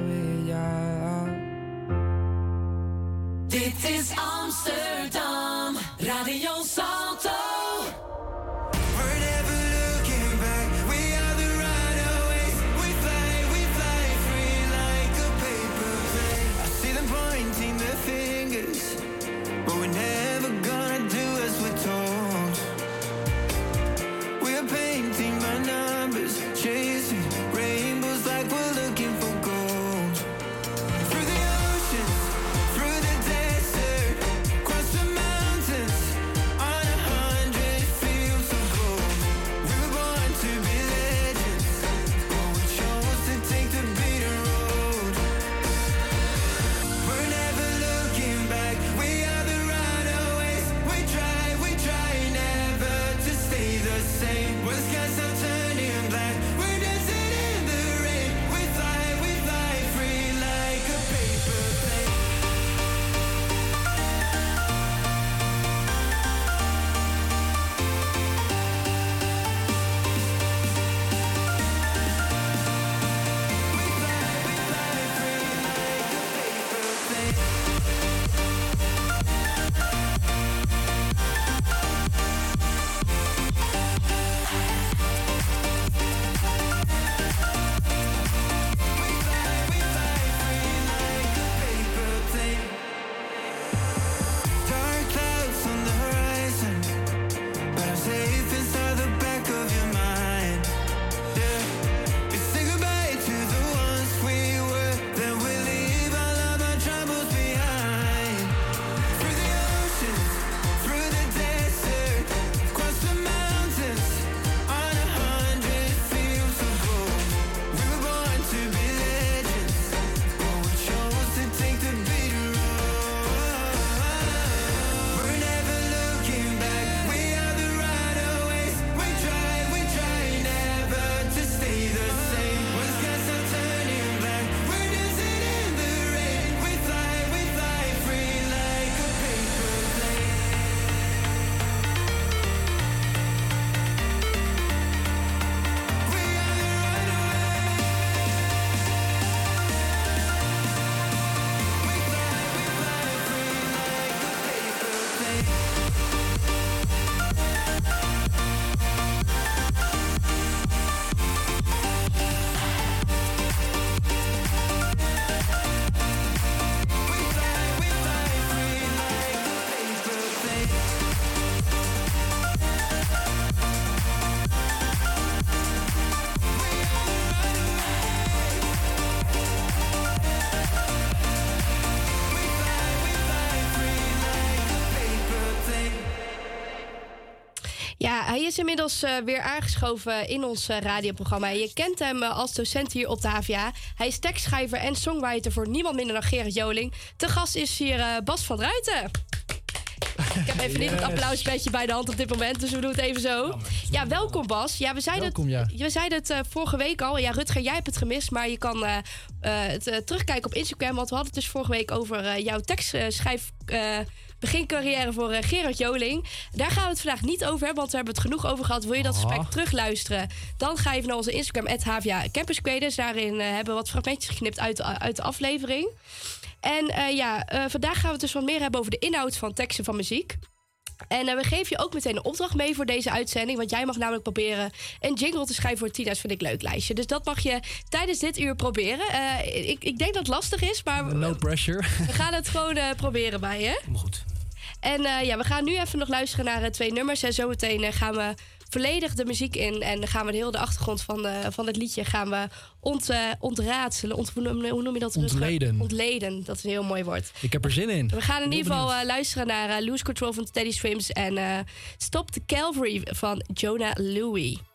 is inmiddels eh, weer aangeschoven in ons eh, radioprogramma. Je kent hem eh, als docent hier op de HVA. Hij is tekstschrijver en songwriter voor niemand minder dan Gerrit Joling. Te gast is hier eh, Bas van Ruiten. Ik heb even niet het Yes. applauspetje bij de hand op dit moment, dus we doen het even zo. Ja, welkom Bas. Ja, we zeiden Welkom, het, ja. we zeiden het eh, vorige week al. Ja, Rutger, jij hebt het gemist, maar je kan eh, eh, het terugkijken op Instagram. Want we hadden het dus vorige week over eh, jouw tekstschrijf... eh, begincarrière voor eh, Gerard Joling. Daar gaan we het vandaag niet over hebben, want we hebben het genoeg over gehad. Wil je dat Ah. gesprek terugluisteren? Dan ga je even naar onze Instagram, HVA Campus Creators. Daarin eh, hebben we wat fragmentjes geknipt uit de, uit de aflevering. En eh, ja, vandaag gaan we het dus wat meer hebben over de inhoud van teksten van muziek. En we geven je ook meteen een opdracht mee voor deze uitzending. Want jij mag namelijk proberen een jingle te schrijven voor Tina's Vind ik Leuk lijstje. Dus dat mag je tijdens dit uur proberen. Ik, ik denk dat het lastig is, maar No pressure. we gaan het gewoon proberen bij je. goed. En eh, ja, we gaan nu even nog luisteren naar eh, twee nummers. En zometeen eh, gaan we volledig de muziek in. En dan gaan we de hele de achtergrond van, van het liedje gaan we ont, ontraadselen. Ont, hoe, noem, je dat? Ontleden. Ontleden, dat is een heel mooi woord. Ik heb er zin in. We gaan in Heel ieder geval luisteren naar Lose Control van Teddy Swims en Stop the Calvary van Jonah Louie.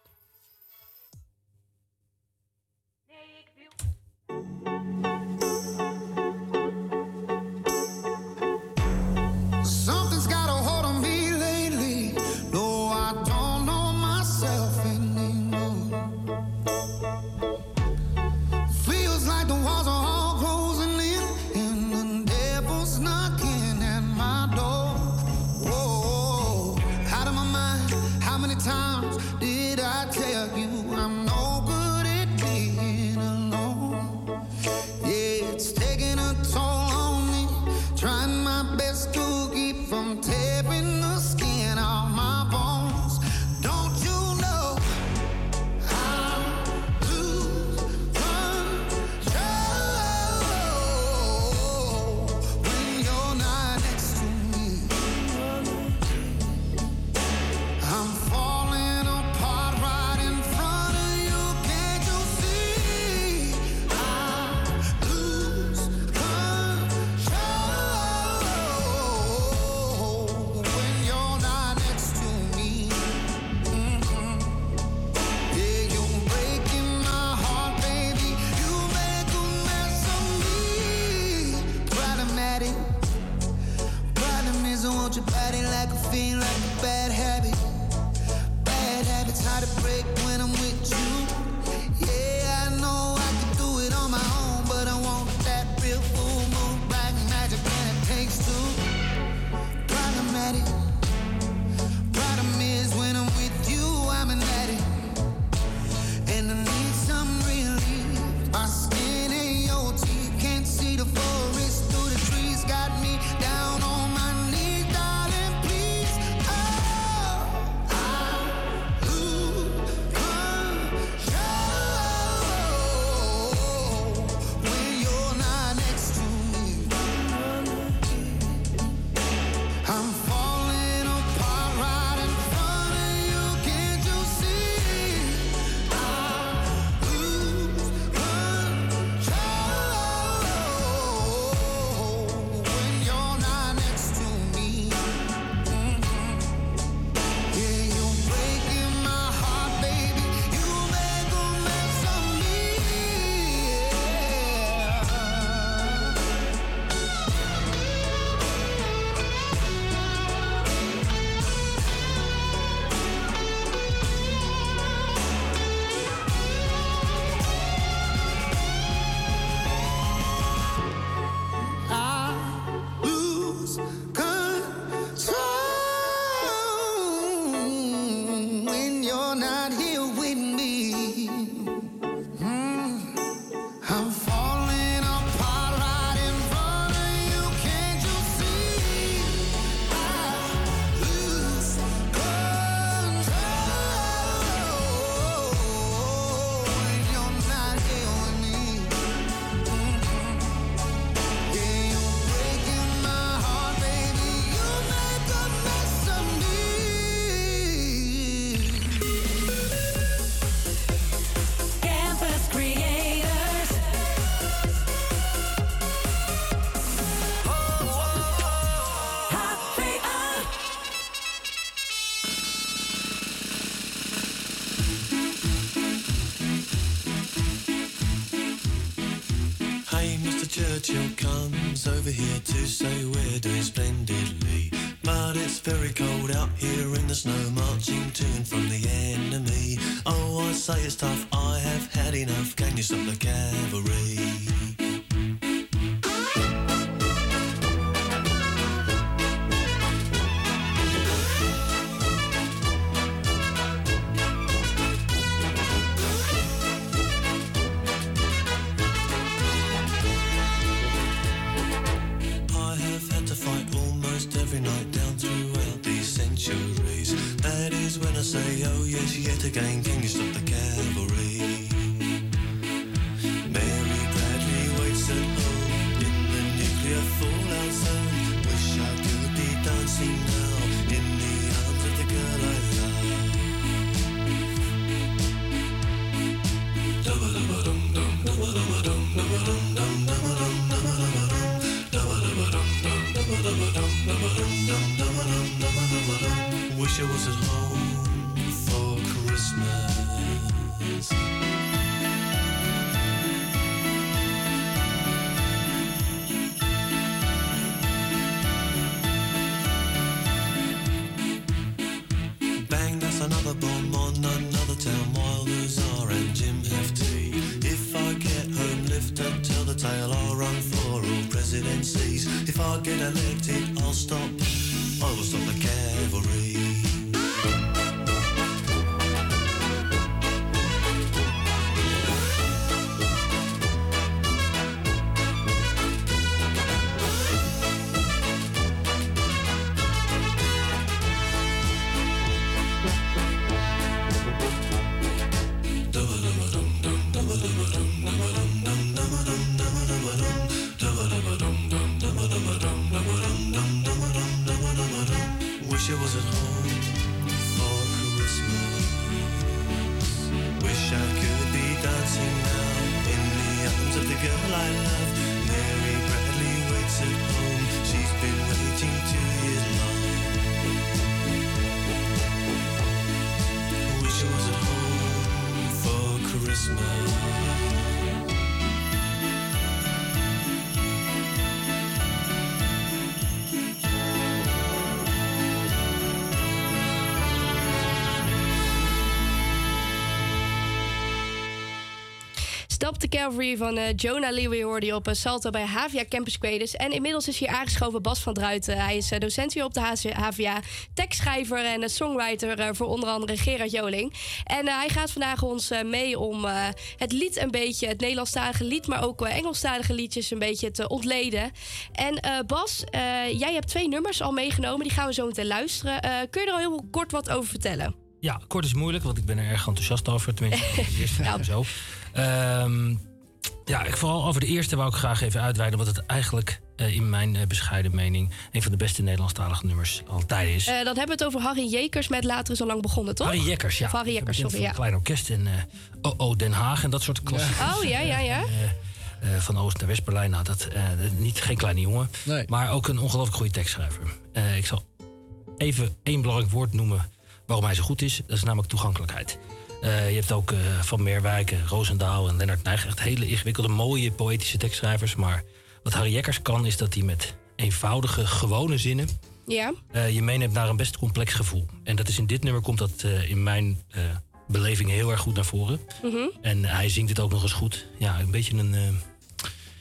Cold out here in the snow, marching to and from the enemy. Oh, I say it's tough, I have had enough. Can you stop the cavalry? Tell the tale. I'll run for all presidencies. If I get elected, I'll stop. I will stop the cavalry. Cavalry van eh, Jonah Lewy hoorde je op eh, Salto bij Havia Campus Creators. En inmiddels is hier aangeschoven Bas van Druiten. Hij is eh, docent hier op de Havia, tekstschrijver en eh, songwriter eh, voor onder andere Gerard Joling. En eh, hij gaat vandaag ons eh, mee om eh, het lied een beetje, het Nederlandstalige lied, maar ook eh, Engelstalige liedjes een beetje te ontleden. En eh, Bas, eh, jij hebt twee nummers al meegenomen, die gaan we zo meteen luisteren. Eh, kun je er al heel kort wat over vertellen? Ja, kort is moeilijk, want ik ben er erg enthousiast over. Tenminste, [LAUGHS] Ja. zo. Ehm, ja, ik, vooral over de eerste wou ik graag even uitweiden... wat het eigenlijk eh, in mijn eh, bescheiden mening... een van de beste Nederlandstalige nummers altijd is. Eh, dan hebben we het over Harry Jekers met Later is al lang begonnen, toch? Harry Jekkers, ja. Of Harry Bekend sorry, van ja. Klein Orkest en eh OO Den Haag en dat soort klassiekers. Oh, ja, ja, ja. Van Oost naar West-Berlijn. Nou, dat, eh, niet, geen kleine jongen. Maar ook een ongelooflijk goede tekstschrijver. Eh, ik zal even één belangrijk woord noemen waarom hij zo goed is. Dat is namelijk toegankelijkheid. Eh, je hebt ook eh, Van Meerwijk, en Roosendaal en Lennart Nijg. Echt hele ingewikkelde, mooie, poëtische tekstschrijvers. Maar wat Harry Jekkers kan, is dat hij met eenvoudige, gewone zinnen... Ja. eh, je meeneemt naar een best complex gevoel. En dat is in dit nummer komt dat eh, in mijn eh, beleving heel erg goed naar voren. Mhm. En hij zingt het ook nog eens goed. Ja, een beetje een.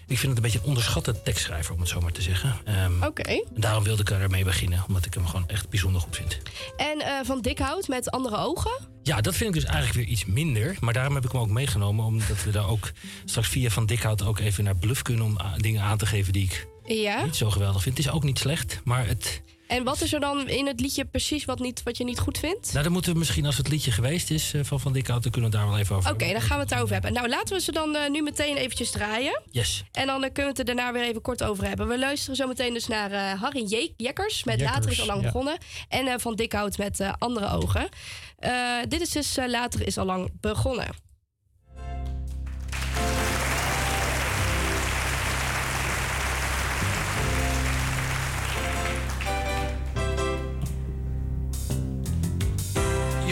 Eh, ik vind het een beetje een onderschatte tekstschrijver, om het zo maar te zeggen. Ehm, Oké. daarom wilde ik ermee beginnen, omdat ik hem gewoon echt bijzonder goed vind. En eh, van Dikhout met andere ogen. Ja, dat vind ik dus eigenlijk weer iets minder. Maar daarom heb ik hem ook meegenomen, omdat we daar ook straks via Van Dikhout ook even naar Bluff kunnen om a- dingen aan te geven die ik Ja. niet zo geweldig vind. Het is ook niet slecht, maar het. En wat is er dan in het liedje precies wat, niet, wat je niet goed vindt? Nou, dan moeten we misschien, als het liedje geweest is eh, van Van Dikhout, dan kunnen we het daar wel even over Oké, dan gaan we het daarover hebben. Nou, laten we ze dan eh, nu meteen eventjes draaien. Yes. En dan eh, kunnen we het er daarna weer even kort over hebben. We luisteren zo meteen dus naar eh, Harry Je- Jekkers met Jekkers, Later is al lang ja. begonnen. En eh, van Dikhout met eh, Andere Ogen. Eh, dit is dus Later is al lang begonnen.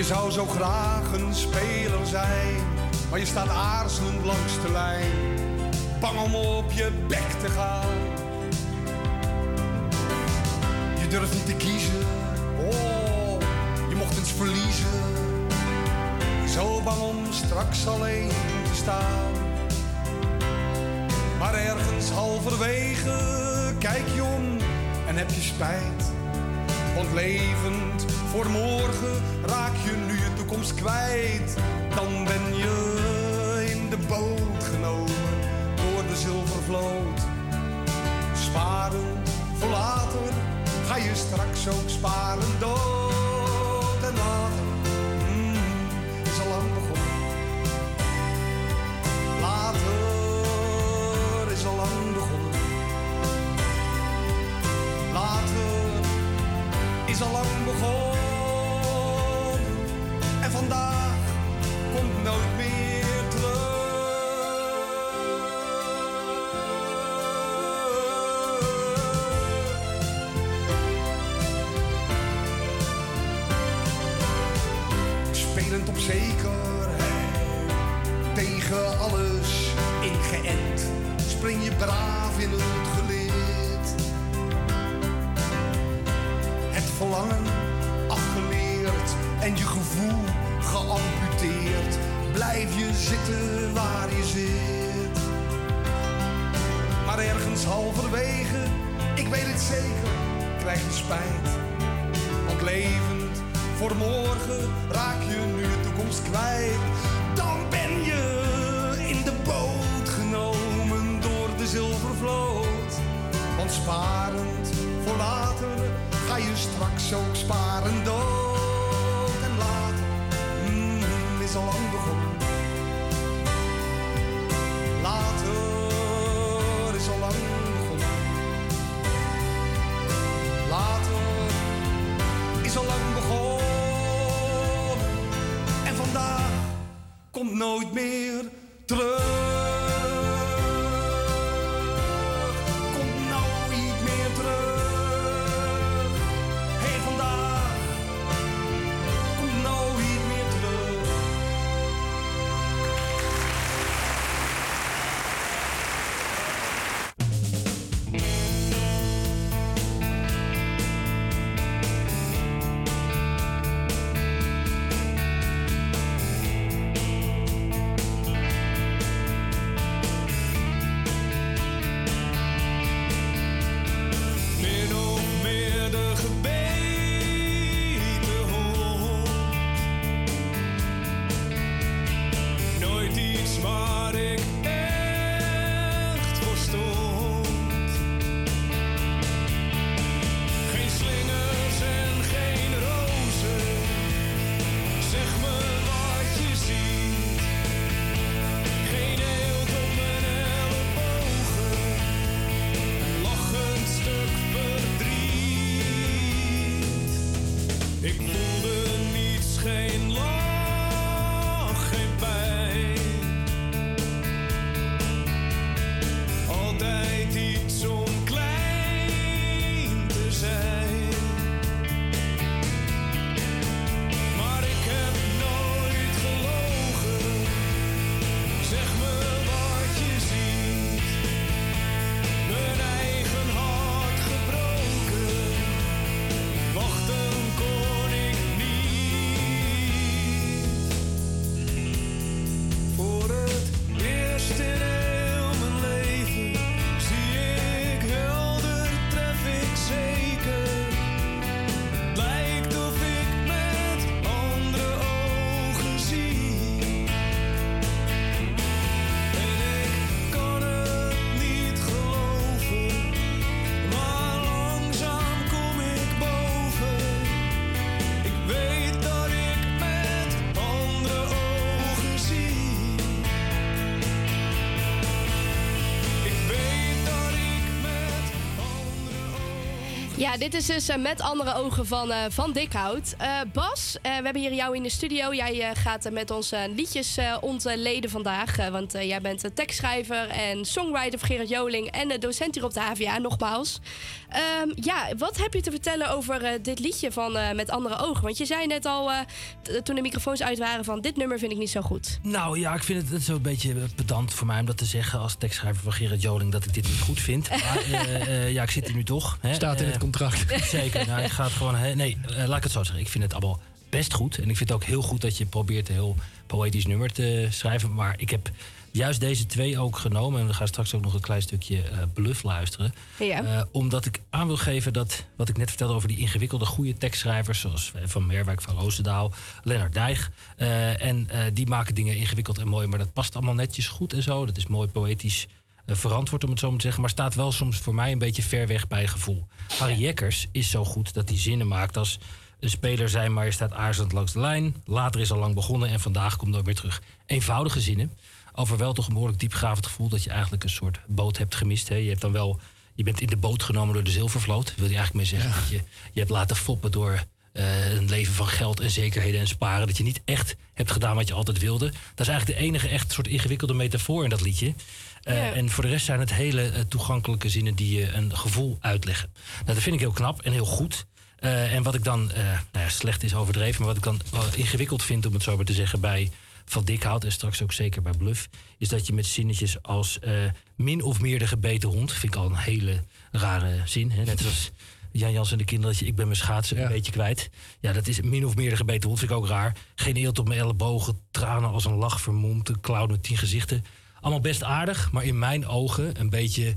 Je zou zo graag een speler zijn, maar je staat aarzelend langs de lijn. bang om op je bek te gaan. Je durft niet te kiezen, oh, je mocht eens verliezen. Zo bang om straks alleen te staan. Maar ergens halverwege kijk je om en heb je spijt. Want levend voor morgen raak je nu je toekomst kwijt. Dan ben je in de boot genomen door de zilvervloot. Sparen voor later ga je straks ook sparen dood en later weet het zeker, krijg je spijt. Want levend voor morgen raak je nu je toekomst kwijt. Ja, dit is dus eh, met andere ogen van, eh, van Dikhout. Eh, Bas, eh, we hebben hier jou in de studio. Jij eh, gaat met ons liedjes eh, ontleden vandaag. eh, want eh, jij bent tekstschrijver en songwriter voor Gerard Joling en docent hier op de HVA, nogmaals. Ehm, ja, wat heb je te vertellen over eh, dit liedje van eh, Met andere ogen? Want je zei net al, eh, toen de microfoons uit waren, van dit nummer vind ik niet zo goed. Nou ja, ik vind het, het is een beetje pedant voor mij om dat te zeggen als tekstschrijver van Gerard Joling dat ik dit niet goed vind. [LAUGHS] Maar eh, eh, ja, ik zit hier nu toch. Hè. Staat in het Eh, contract. Zeker. [LAUGHS] Nou, ik ga het gewoon. Nee, eh, laat ik het zo zeggen. Ik vind het allemaal best goed. En ik vind het ook heel goed dat je probeert een heel poëtisch nummer te schrijven. Maar ik heb juist deze twee ook genomen. En we gaan straks ook nog een klein stukje eh, bluff luisteren. Ja. Eh, omdat ik aan wil geven dat wat ik net vertelde over die ingewikkelde goede tekstschrijvers. Zoals Van Merwijk, Van Roosendaal, Lennart Dijg. en die maken dingen ingewikkeld en mooi. Maar dat past allemaal netjes goed en zo. Dat is mooi poëtisch verantwoord om het zo maar te zeggen. Maar staat wel soms voor mij een beetje ver weg bij gevoel. Harry Jekkers is zo goed dat hij zinnen maakt als... Een speler zijn, maar je staat aarzelend langs de lijn. Later is al lang begonnen en vandaag komt nooit meer terug. Eenvoudige zinnen. Over wel toch een behoorlijk diepgravend gevoel dat je eigenlijk een soort boot hebt gemist. Hè. Je hebt dan wel... Je bent in de boot genomen door de zilvervloot. Wil je eigenlijk mee zeggen dat je je hebt laten foppen door eh, een leven van geld en zekerheden en sparen. Dat je niet echt hebt gedaan wat je altijd wilde. Dat is eigenlijk de enige echt soort ingewikkelde metafoor in dat liedje. Eh, Ja. En voor de rest zijn het hele eh, toegankelijke zinnen die je een gevoel uitleggen. Nou, dat vind ik heel knap en heel goed. Eh, en wat ik dan, eh, nou ja, slecht is overdreven, maar wat ik dan wel ingewikkeld vind, om het zo maar te zeggen, bij Van Dikhout en straks ook zeker bij Bluff, is dat je met zinnetjes als eh, min of meer de gebeten hond, vind ik al een hele rare zin. Hè? Net zoals Jan Jans en de kinderen, dat je ik ben mijn schaatsen een beetje kwijt. Ja, dat is min of meer de gebeten hond, vind ik ook raar. Geen eelt op mijn ellebogen, tranen als een lach vermomd, een clown met tien gezichten. Allemaal best aardig, maar in mijn ogen een beetje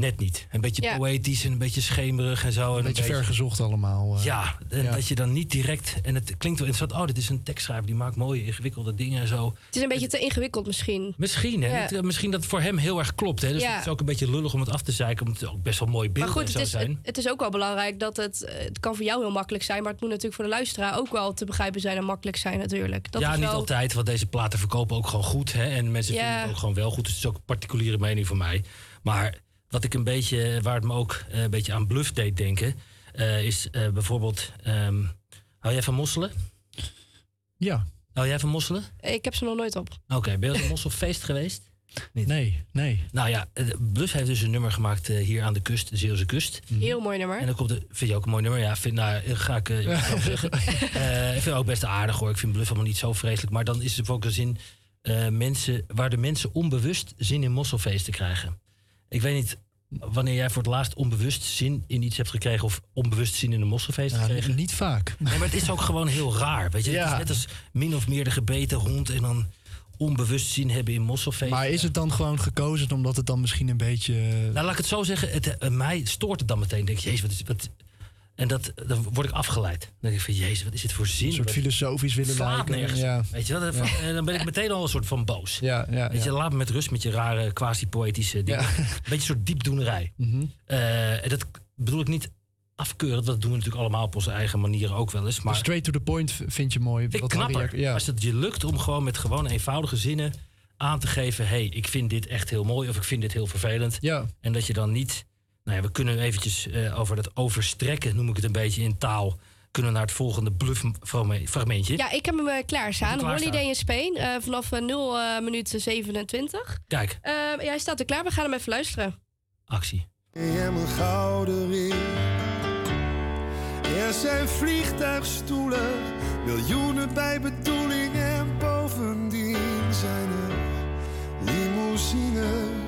net niet. Een beetje Ja. poëtisch en een beetje schemerig en zo. En Een beetje vergezocht allemaal. eh. ja, en Ja. dat je dan niet direct... En het klinkt wel interessant. Oh, dit is een tekstschrijver. Die maakt mooie, ingewikkelde dingen en zo. Het is een beetje te ingewikkeld misschien. Misschien, hè? Ja. Het, eh, misschien dat het voor hem heel erg klopt. Hè? Dus Ja. het is ook een beetje lullig om het af te zeiken. Omdat het ook best wel mooi Maar beelden goed, en het is, zijn. het, het is ook wel belangrijk dat het... eh, Het kan voor jou heel makkelijk zijn... maar het moet natuurlijk voor de luisteraar ook wel te begrijpen zijn... en makkelijk zijn natuurlijk. Dat ja, is niet wel... altijd. Want deze platen verkopen ook gewoon goed. Hè? En mensen Ja. vinden het ook gewoon wel goed. Dus het is ook een particuliere mening van mij. Maar wat ik een beetje... Waar het me ook eh, een beetje aan bluff deed denken... eh, is eh, bijvoorbeeld... ehm, hou jij van mosselen? Ja. Hou jij van mosselen? Ik heb ze nog nooit op. Oké, ben je op een mosselfeest geweest? Nee, nee. Nou ja, Bluff heeft dus een nummer gemaakt hier aan de kust, de Zeeuwse kust. Heel mooi nummer. En dan komt de, vind je ook een mooi nummer? Ja, vind, nou, ga ik eh, ik zelf zeggen. [LAUGHS] Eh, ik vind het ook best aardig hoor. Ik vind Bluff allemaal niet zo vreselijk. Maar dan is er ook een zin eh, mensen, waar de mensen onbewust zin in mosselfeesten krijgen. Ik weet niet wanneer jij voor het laatst onbewust zin in iets hebt gekregen of onbewust zin in een mosselfeest Ja, gekregen. niet vaak. Nee, maar het is ook gewoon heel raar. Weet je? Het is net als min of meer de gebeten hond en dan onbewust zin hebben in mosselfeesten. Maar is het dan gewoon gekozen omdat het dan misschien een beetje... Nou, laat ik het zo zeggen. Het, eh, mij stoort het dan meteen. Denk je, jezus, wat is... Wat, en dat, dan word ik afgeleid. Dan denk ik van, jezus, wat is dit voor zin? Een soort filosofisch willen lijken. nergens. Ja. Weet je wel? Ja. En dan ben ik meteen al een soort van boos. Ja, ja, Weet je, laat me met rust met je rare, quasi-poëtische dingen. Een beetje een soort diepdoenerij. Mhm. Eh, en dat bedoel ik niet afkeuren. Dat doen we natuurlijk allemaal op onze eigen manier ook wel eens. Maar Straight to the point vind je mooi. vind ik wat knapper. Ja. Als het je lukt om gewoon met gewoon eenvoudige zinnen aan te geven... hé, hey, ik vind dit echt heel mooi of ik vind dit heel vervelend. Ja. En dat je dan niet... Nou ja, we kunnen eventjes eh, over dat overstrekken, noem ik het een beetje in taal... kunnen we naar het volgende bluff-fragmentje. Ja, ik heb hem uh, klaarstaan. Holiday in Spain. eh, vanaf eh, 0 eh, minuten 27. Kijk, Eh, ja, hij staat er klaar. We gaan hem even luisteren. actie. en mijn gouden ring. Er zijn vliegtuigstoelen, miljoenen bij bedoeling en bovendien zijn er limousines.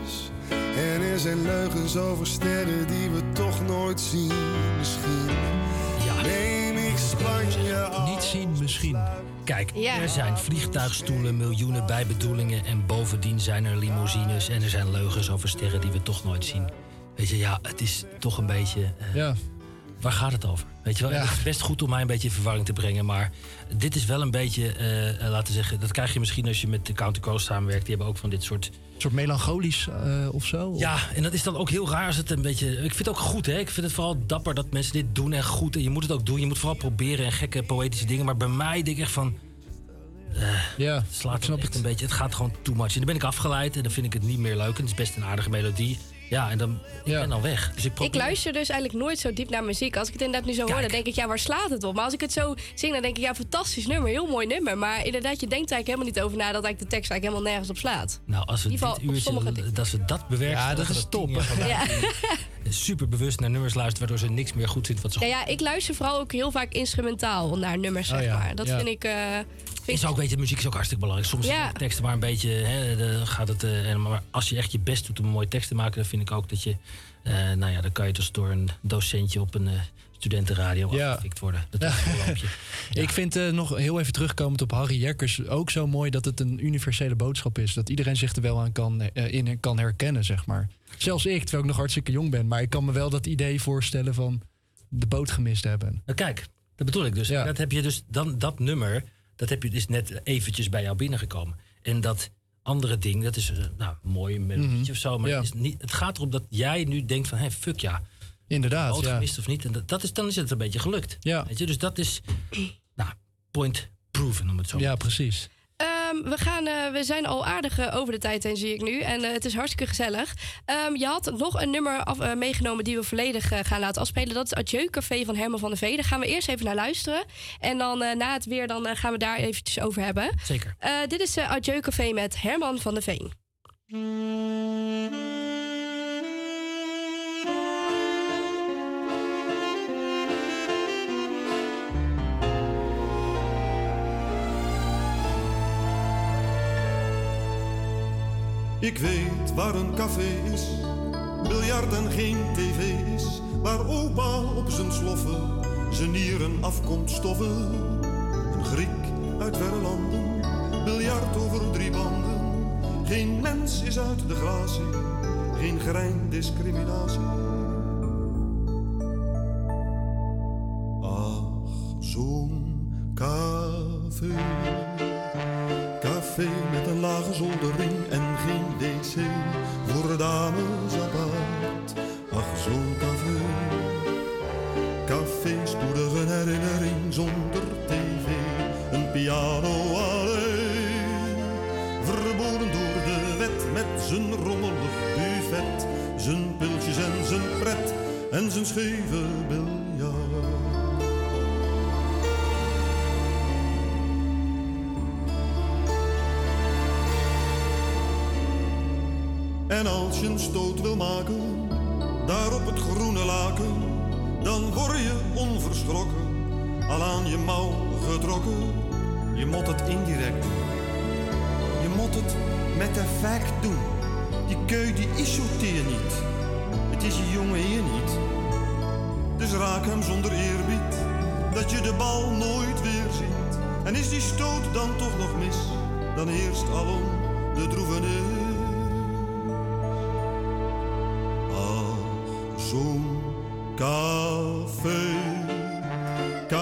En er zijn leugens over sterren die we toch nooit zien. Misschien neem ik Spanje. Niet zien misschien. Kijk, Ja. er zijn vliegtuigstoelen, miljoenen bijbedoelingen... en bovendien zijn er limousines... en er zijn leugens over sterren die we toch nooit zien. Weet je, ja, het is toch een beetje... eh, Ja. Waar gaat het over? Weet je wel, En het is best goed om mij een beetje in verwarring te brengen. Maar dit is wel een beetje, eh, eh, laten we zeggen... dat krijg je misschien als je met de Counter Coast samenwerkt. Die hebben ook van dit soort... Soort melancholisch eh, of zo? Ja, en dat is dan ook heel raar als het een beetje... Ik vind het ook goed, hè. Ik vind het vooral dapper dat mensen dit doen en goed. En je moet het ook doen. Je moet vooral proberen en gekke poëtische dingen. Maar bij mij denk ik echt van... ja, het slaat snap het een beetje. Het gaat gewoon too much. En dan ben ik afgeleid en dan vind ik het niet meer leuk. En het is best een aardige melodie. Ja, en dan ik ben dan weg. Dus ik Ik luister dus eigenlijk nooit zo diep naar muziek. Als ik het inderdaad nu zo hoor, dan denk ik, ja, waar slaat het op? Maar als ik het zo zing, dan denk ik, ja, fantastisch nummer, heel mooi nummer. Maar inderdaad, je denkt eigenlijk helemaal niet over na dat eigenlijk de tekst eigenlijk helemaal nergens op slaat. Nou, als we In ieder geval dit uurtje, sommige dingen. dat we dat bewerken. Ja, dat is top. [LAUGHS] Ja. [LAUGHS] Super bewust naar nummers luisteren, waardoor ze niks meer goed zit wat ze Ja, ja, ik luister vooral ook heel vaak instrumentaal naar nummers, zeg Oh ja, maar. Dat ja. vind ik... vind Is ook, weet je, muziek is ook hartstikke belangrijk. Soms zijn teksten maar een beetje, hè, dan gaat het, eh, maar als je echt je best doet om een mooie tekst te maken, dan vind ik ook dat je, eh, nou ja, dan kan je dus door een docentje op een studentenradio Ja. afgefikt worden. Dat lampje. [LAUGHS] Ik vind eh, nog heel even terugkomend op Harry Jekkers ook zo mooi dat het een universele boodschap is. Dat iedereen zich er wel aan kan, eh, in kan herkennen, zeg maar. Zelfs ik, terwijl ik nog hartstikke jong ben. Maar ik kan me wel dat idee voorstellen van de boot gemist hebben. Nou, kijk, dat bedoel ik dus. Dat heb je dus dan dat nummer, dat heb je dus net eventjes bij jou binnengekomen. En dat andere ding, dat is eh, nou mooi een melodietje Mhm. of zo, maar Ja. het, is niet, het gaat erom dat jij nu denkt van, hé, fuck ja. Inderdaad, Boot ja. gemist of niet? En dat, dat is, dan is het een beetje gelukt. Ja. Weet je? Dus dat is, nou, point proven om het zo Ja, precies. Ehm, we, gaan, eh, we zijn al aardig eh, over de tijd heen, zie ik nu. En eh, het is hartstikke gezellig. Ehm, je had nog een nummer af, meegenomen die we volledig gaan laten afspelen. Dat is Adieu Café van Herman van der Vee. Daar gaan we eerst even naar luisteren. En dan eh, na het weer dan, gaan we daar eventjes over hebben. Zeker. Eh, dit is Adieu Café met Herman van der Veen. Ik weet waar een café is, biljart en geen tv is, waar opa op zijn sloffen zijn nieren afkomt stoffen. Een Griek uit verre landen, biljart over drie banden. Geen mens is uit de glazen, geen grein discriminatie. Ach, zo'n café. Café met een lage zoldering en zijn scheve biljart. En als je een stoot wil maken, daar op het groene laken, dan word je onverschrokken, al aan je mouw getrokken. Je moet het indirect doen, je moet het met effect doen. Die keu die is zo niet, het is je jonge heer niet. Dus raak hem zonder eerbied, dat je de bal nooit weer ziet. En is die stoot dan toch nog mis, dan heerst alom de droevenis. Ach, zo'n café.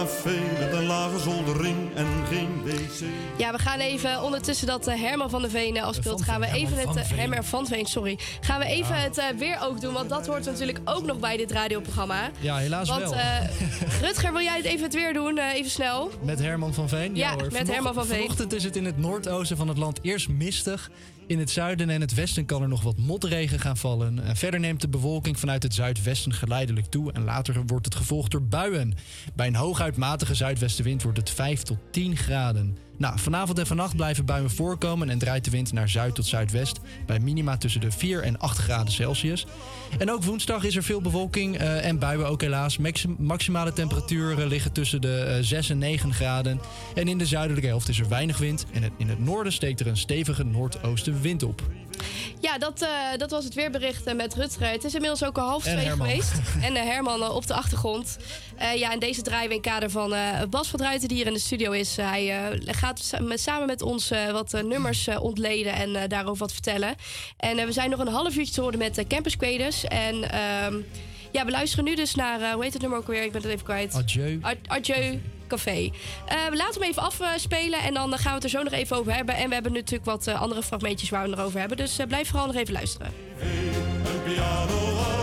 Café met een lage zoldering en geen wc. Ja, we gaan even ondertussen dat eh, Herman van der Veen afspeelt. Gaan we even het. eh, Herman van Veen, sorry. Gaan we even het eh, weer ook doen, want dat hoort natuurlijk ook nog bij dit radioprogramma. Ja, helaas Want wel. eh, [LAUGHS] Rutger, wil jij het even het weer doen? Eh, even snel. Met Herman van Veen? Ja, hoor. met Vanocht- Herman van Veen. Vanochtend is het in het noordoosten van het land eerst mistig. In het zuiden en het westen kan er nog wat motregen gaan vallen. En verder neemt de bewolking vanuit het zuidwesten geleidelijk toe. En later wordt het gevolgd door buien. Bij een hooguit matige zuidwestenwind wordt het 5 tot 10 graden. Nou, vanavond en vannacht blijven buien voorkomen en draait de wind naar zuid tot zuidwest. Bij minima tussen de 4 en 8 graden Celsius. En ook woensdag is er veel bewolking eh, en buien ook helaas. Maxim- maximale temperaturen liggen tussen de eh, 6 en 9 graden. En in de zuidelijke helft is er weinig wind. En in het noorden steekt er een stevige noordoostenwind op. Ja, dat, eh, dat was het weerbericht eh, met Rutger. Het is inmiddels ook al half En twee Herman. geweest. [LAUGHS] En eh, Herman op de achtergrond. Ja, en deze draaien we in kader van Bas van Druiten, die hier in de studio is. hij gaat met- samen met ons wat nummers ontleden en daarover wat vertellen. En we zijn nog een half uurtje te horen met uh, Campus Quaders. En ehm, ja, we luisteren nu dus naar, hoe heet het nummer ook weer? Ik ben het even kwijt. Adieu. Ad- Adieu Café. Eh, we laten hem even afspelen en dan gaan we het er zo nog even over hebben. En we hebben natuurlijk wat eh, andere fragmentjes waar we het over hebben. Dus eh, blijf vooral nog even luisteren. Piano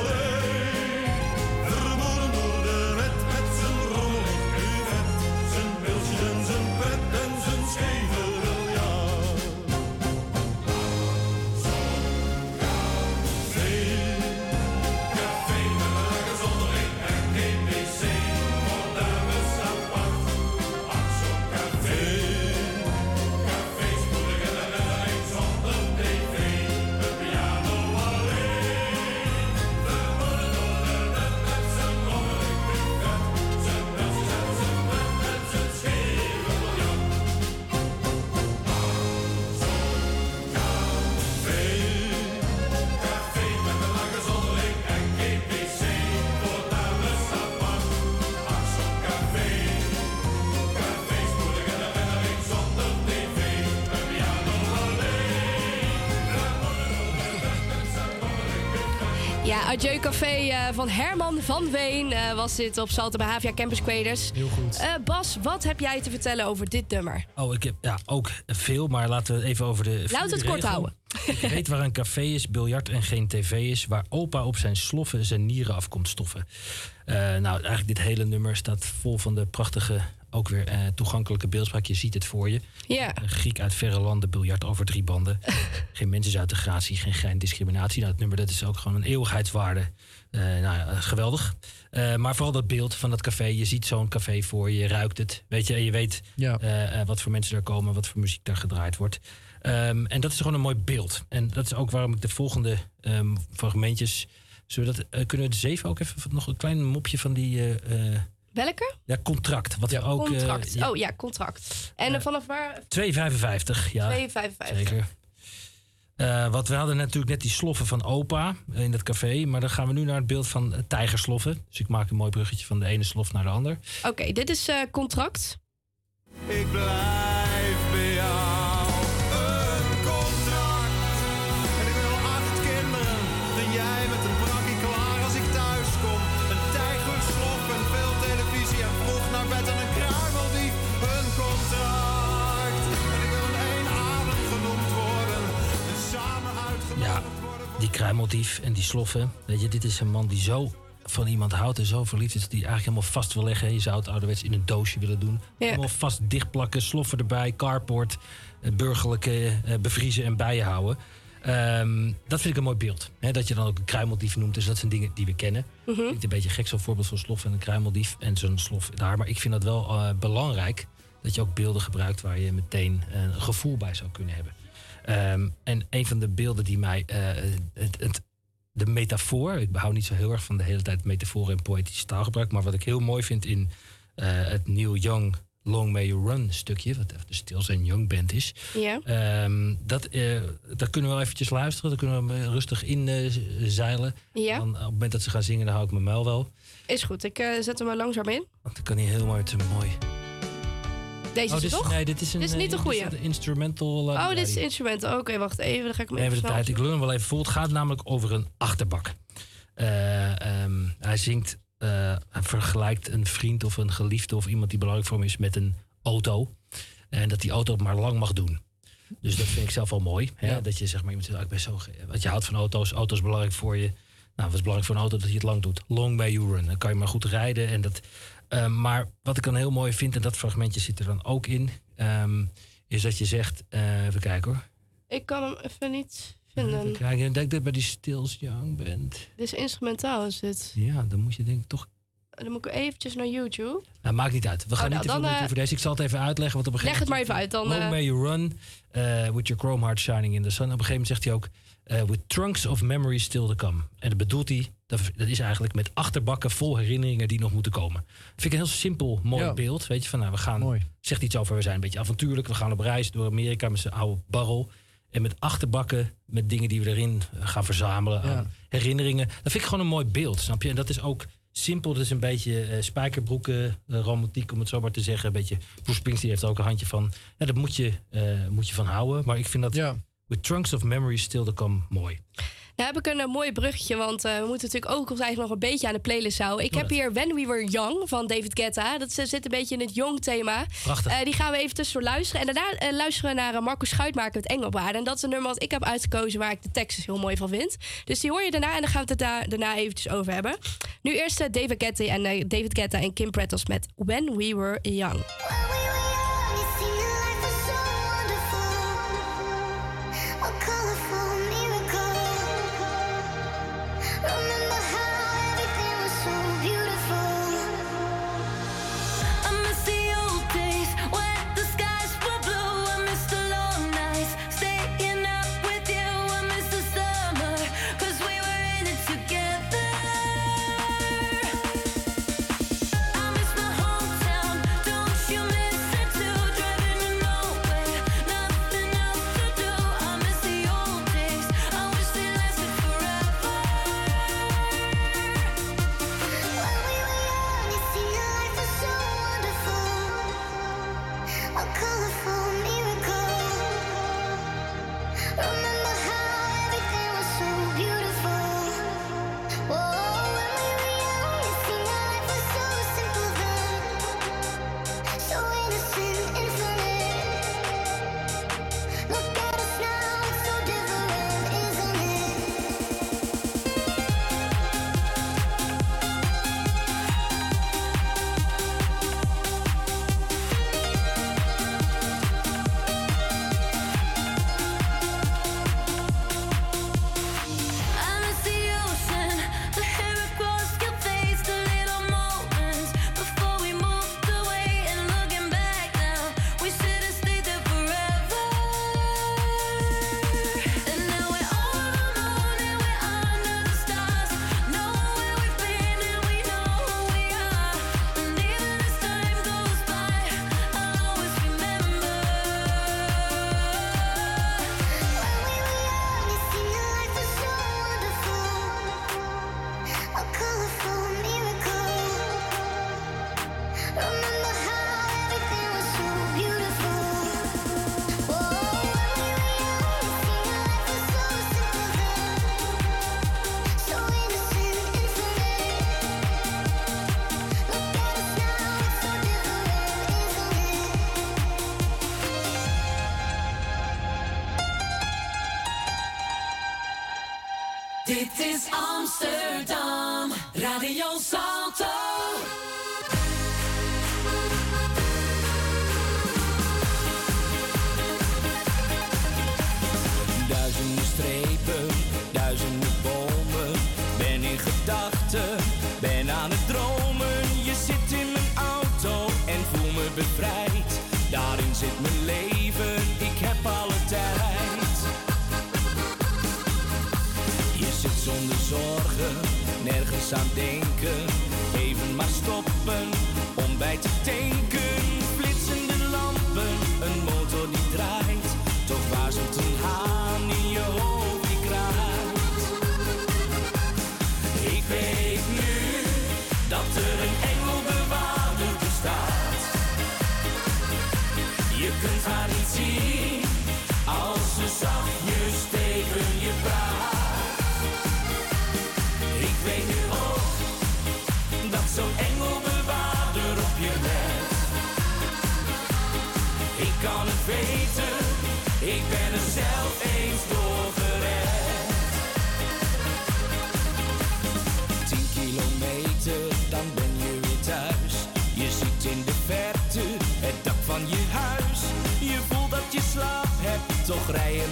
Ja, Adieu Café eh, van Herman van Veen eh, was dit op Salto bij Havia Campus Creators. Heel goed. Eh, Bas, wat heb jij te vertellen over dit nummer? Oh, ik heb ja, ook veel, maar laten we even over de. Laten we het kort houden. Ik weet waar een café is, biljart en geen tv is. Waar opa op zijn sloffen zijn nieren af komt stoffen. Eh, nou, eigenlijk dit hele nummer staat vol van de prachtige, ook weer eh, toegankelijke beeldspraak. Je ziet het voor je. Ja. Een Griek uit verre landen, biljart over drie banden. [LAUGHS] geen mensensuintegratie, geen gein discriminatie. Nou, het nummer dat is ook gewoon een eeuwigheidswaarde. Eh, nou ja, geweldig. Eh, maar vooral dat beeld van dat café. Je ziet zo'n café voor je, je ruikt het. Weet je, en je weet wat voor mensen er komen, wat voor muziek daar gedraaid wordt. Ehm, en dat is gewoon een mooi beeld. En dat is ook waarom ik de volgende ehm, fragmentjes. Zullen we dat, eh, kunnen we de zeven ook even nog een klein mopje van die. eh, eh, Welke? ja, contract. Wat we ook. eh, contract. ja, Oh ja, contract. En vanaf waar? 2,55. Ja, 2,55. Zeker. Eh, wat we hadden natuurlijk net die sloffen van opa in dat café. Maar dan gaan we nu naar het beeld van tijgersloffen. Dus ik maak een mooi bruggetje van de ene slof naar de ander. Oké, dit is eh, contract. Ik blijf bij jou. Die kruimeldief en die sloffen. Weet je, dit is een man die zo van iemand houdt en zo verliefd is... dat hij eigenlijk helemaal vast wil leggen. Je zou het ouderwets in een doosje willen doen. Helemaal vast dichtplakken, sloffen erbij, carport... eh, burgerlijke eh, bevriezen en bijenhouden. Ehm, dat vind ik een mooi beeld. Dat je dan ook een kruimeldief noemt. Dus dat zijn dingen die we kennen. Mhm. Klinkt een beetje gek, zo'n voorbeeld van slof en een kruimeldief. En zo'n slof daar. Maar ik vind dat wel eh, belangrijk. Dat je ook beelden gebruikt waar je meteen een gevoel bij zou kunnen hebben. Ehm, en een van de beelden die mij. eh, het, het, de metafoor. Ik hou niet zo heel erg van de hele tijd metaforen en poëtische taalgebruik. Maar wat ik heel mooi vind in eh, het Neil Young Long May You Run stukje. Wat de Stills en Young Band is. Ja. Ehm, dat, eh, daar kunnen we wel eventjes luisteren. Daar kunnen we rustig in zeilen. Ja. Dan, op het moment dat ze gaan zingen, dan hou ik mijn muil wel. Is goed, ik zet hem maar langzaam in. Want dan kan hij heel mooi. Is mooi. Deze oh, is toch? Nee, dit is een, Dit is niet eh, de goeie. dit een instrumental. eh, Oh, dit is nee. instrumenten. Oké, wacht even. Dan ga ik hem Even even de tijd. Ik lul hem wel even vol. Het gaat namelijk over een achterbak. Eh, ehm, hij zingt, hij vergelijkt een vriend of een geliefde of iemand die belangrijk voor hem is met een auto. En dat die auto het maar lang mag doen. Dus dat vind ik zelf wel mooi. Hè? Dat je zeg maar, iemand zegt, ah, ik ben zo, want je houdt van auto's, auto's belangrijk voor je. Nou, wat is belangrijk voor een auto dat je het lang doet? Long may you run. Dan kan je maar goed rijden. En dat, eh, maar wat ik dan heel mooi vind, en dat fragmentje zit er dan ook in, ehm, is dat je zegt, eh, even kijken hoor. Ik kan hem even niet vinden. Kijk, ik denk dat bij die Stills Young bent. Dit is instrumentaal, is dit. Ja, dan moet je denk ik toch... Dan moet ik eventjes naar YouTube. Nou, maakt niet uit. We gaan Oh, nou, niet te veel doen eh, over deze. Ik zal het even uitleggen. Want op een Leg gegeven het maar even uit. Dan, Long eh, may you run with your chrome heart shining in the sun. Op een gegeven moment zegt hij ook... with trunks of memories still to come. En dat bedoelt hij... Dat, dat is eigenlijk met achterbakken vol herinneringen die nog moeten komen. Vind ik een heel simpel, mooi Ja. beeld. Weet je, van nou, we gaan... Zegt iets over, we zijn een beetje avontuurlijk. We gaan op reis door Amerika met zijn oude barrel. En met achterbakken, met dingen die we erin gaan verzamelen. Ja. aan herinneringen. Dat vind ik gewoon een mooi beeld, snap je? En dat is ook simpel. Dat is een beetje eh, spijkerbroeken, eh, romantiek om het zo maar te zeggen. Een beetje, Bruce Springsteen heeft er ook een handje van. Ja, daar moet je, eh, moet je van houden. Maar ik vind dat with trunks of memories still to come mooi. Nou heb ik een eh, mooi bruggetje, want eh, we moeten natuurlijk ook ons eigenlijk nog een beetje aan de playlist houden. Ik Doe heb hier When We Were Young van David Guetta. Dat zit een beetje in het jong thema. Prachtig. Eh, die gaan we even tussendoor luisteren. En daarna eh, luisteren we naar uh, Marco Schuitmaker met Engelbaarden. En dat is een nummer wat ik heb uitgekozen waar ik de tekst dus heel mooi van vind. Dus die hoor je daarna en dan gaan we het daar, daarna eventjes over hebben. Nu eerst eh, David, Guetta en, eh, David Guetta en Kim Prattles met When We Were Young.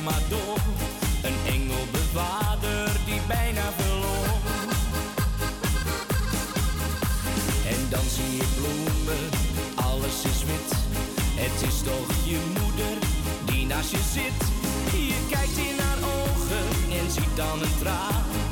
Maar door. Een engelbewaarder die bijna verloor. En dan zie je bloemen, alles is wit. Het is toch je moeder die naast je zit. Je kijkt in haar ogen en ziet dan een traan.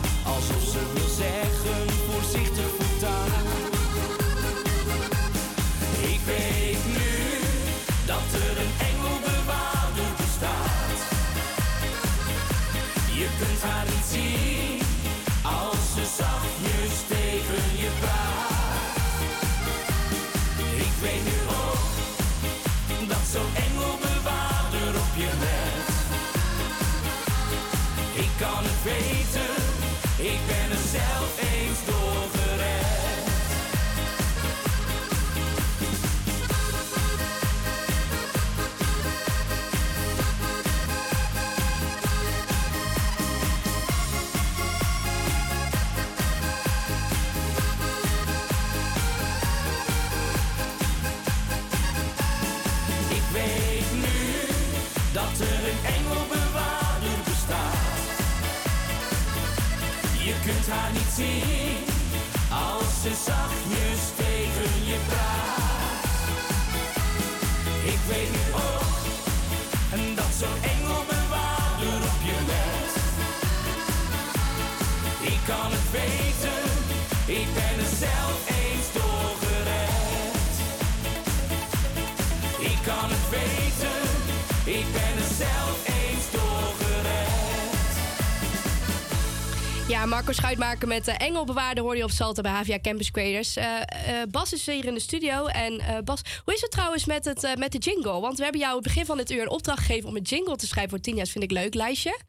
Ja, Marco Schuitmaker met de Engelbewaarder hoorde je op Salto bij Havia Campus Creators. Eh, eh, Bas is hier in de studio. En eh, Bas, hoe is het trouwens met, het, met de jingle? Want we hebben jou het begin van dit uur een opdracht gegeven om een jingle te schrijven voor Tinja's Vind ik Leuk lijstje.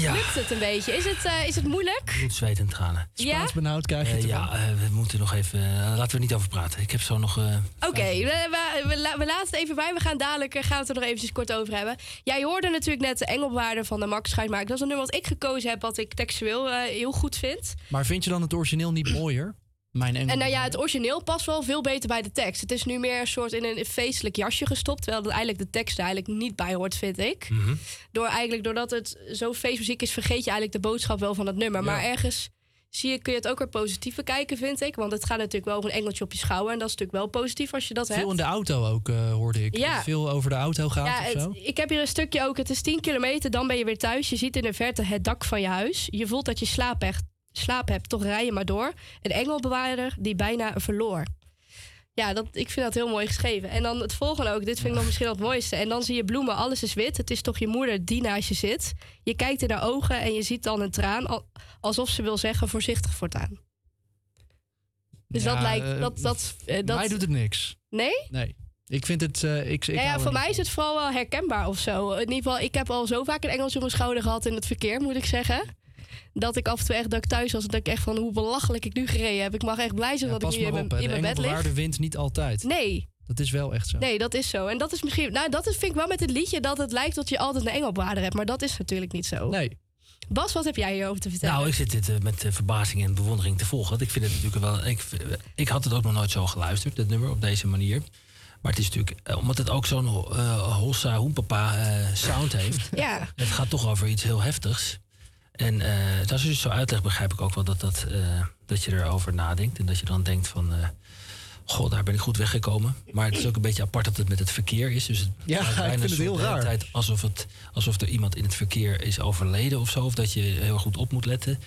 Ja. Lukt het een beetje? Is het, eh, is het moeilijk? Bloed, zweet en tranen. Ja? benauwd krijg je Eh, het ja, eh, we moeten nog even... laten we er niet over praten. Ik heb zo nog... eh, Oké, we, we, we, la- we laten het even bij. We gaan dadelijk gaan we het er nog eventjes kort over hebben. Jij hoorde natuurlijk net de Engelbewaarder van de Max Schuitmaker. Dat is een nummer wat ik gekozen heb, wat ik textueel eh, heel goed vind. Maar vind je dan het origineel niet mooier? Mijn engel. En nou ja, het origineel past wel veel beter bij de tekst. Het is nu meer een soort in een feestelijk jasje gestopt. Terwijl dat eigenlijk de tekst er eigenlijk niet bij hoort, vind ik. Door eigenlijk, doordat het zo feestmuziek is, vergeet je eigenlijk de boodschap wel van het nummer. Maar ergens zie je, kun je het ook weer positief bekijken, vind ik. Want het gaat natuurlijk wel over een engeltje op je schouder. En dat is natuurlijk wel positief als je dat Veel hebt. in de auto ook, eh, hoorde ik. Ja. Dat Veel over de auto gaat Ja, of zo. ik heb hier een stukje ook. Het is 10 kilometer, dan ben je weer thuis. Je ziet in de verte het dak van je huis. Je voelt dat je slaap hebt, slaap hebt toch rij je maar door. Een engelbewaarder die bijna verloor. Ja, dat, ik vind dat heel mooi geschreven. En dan het volgende ook. Dit vind ik nog misschien wel het mooiste. En dan zie je bloemen, alles is wit. Het is toch je moeder die naast je zit. Je kijkt in haar ogen en je ziet dan een traan. al- Alsof ze wil zeggen, voorzichtig voortaan. Dus Ja, dat lijkt... eh, Dat, dat, eh, dat, Mij doet het niks. Nee? Nee. Ik vind het... eh, ik, ik ja, voor mij is het vooral wel herkenbaar of zo. In ieder geval, ik heb al zo vaak een Engels op mijn schouder gehad in het verkeer, moet ik zeggen. Dat ik af en toe echt dat ik thuis was dat ik echt van hoe belachelijk ik nu gereden heb. Ik mag echt blij zijn Ja, dat pas ik nu in maar mijn, op, hè. in de mijn bed lig. engelbewaarder wint niet altijd. Nee, Dat is wel echt zo. nee, dat is zo. En dat is misschien, nou, dat vind ik wel met het liedje dat het lijkt dat je altijd een engelbewaarder hebt, maar dat is natuurlijk niet zo. Nee. Bas, wat heb jij hierover te vertellen? Nou, ik zit dit eh, met eh, verbazing en bewondering te volgen. Want ik vind het natuurlijk wel. Ik, ik had het ook nog nooit zo geluisterd, dit nummer, op deze manier. Maar het is natuurlijk, eh, omdat het ook zo'n eh hossa hoempapa eh, sound heeft. Ja. Het gaat toch over iets heel heftigs. En eh als je het zo uitlegt, begrijp ik ook wel dat, dat, eh, dat je erover nadenkt. En dat je dan denkt van, eh goh, daar ben ik goed weggekomen. Maar het is ook een beetje apart dat het met het verkeer is. Dus het Ja, lijkt [LAUGHS] ik bijna vind het heel raar. Tijd alsof, het, alsof er iemand in het verkeer is overleden of zo. Of dat je heel goed op moet letten.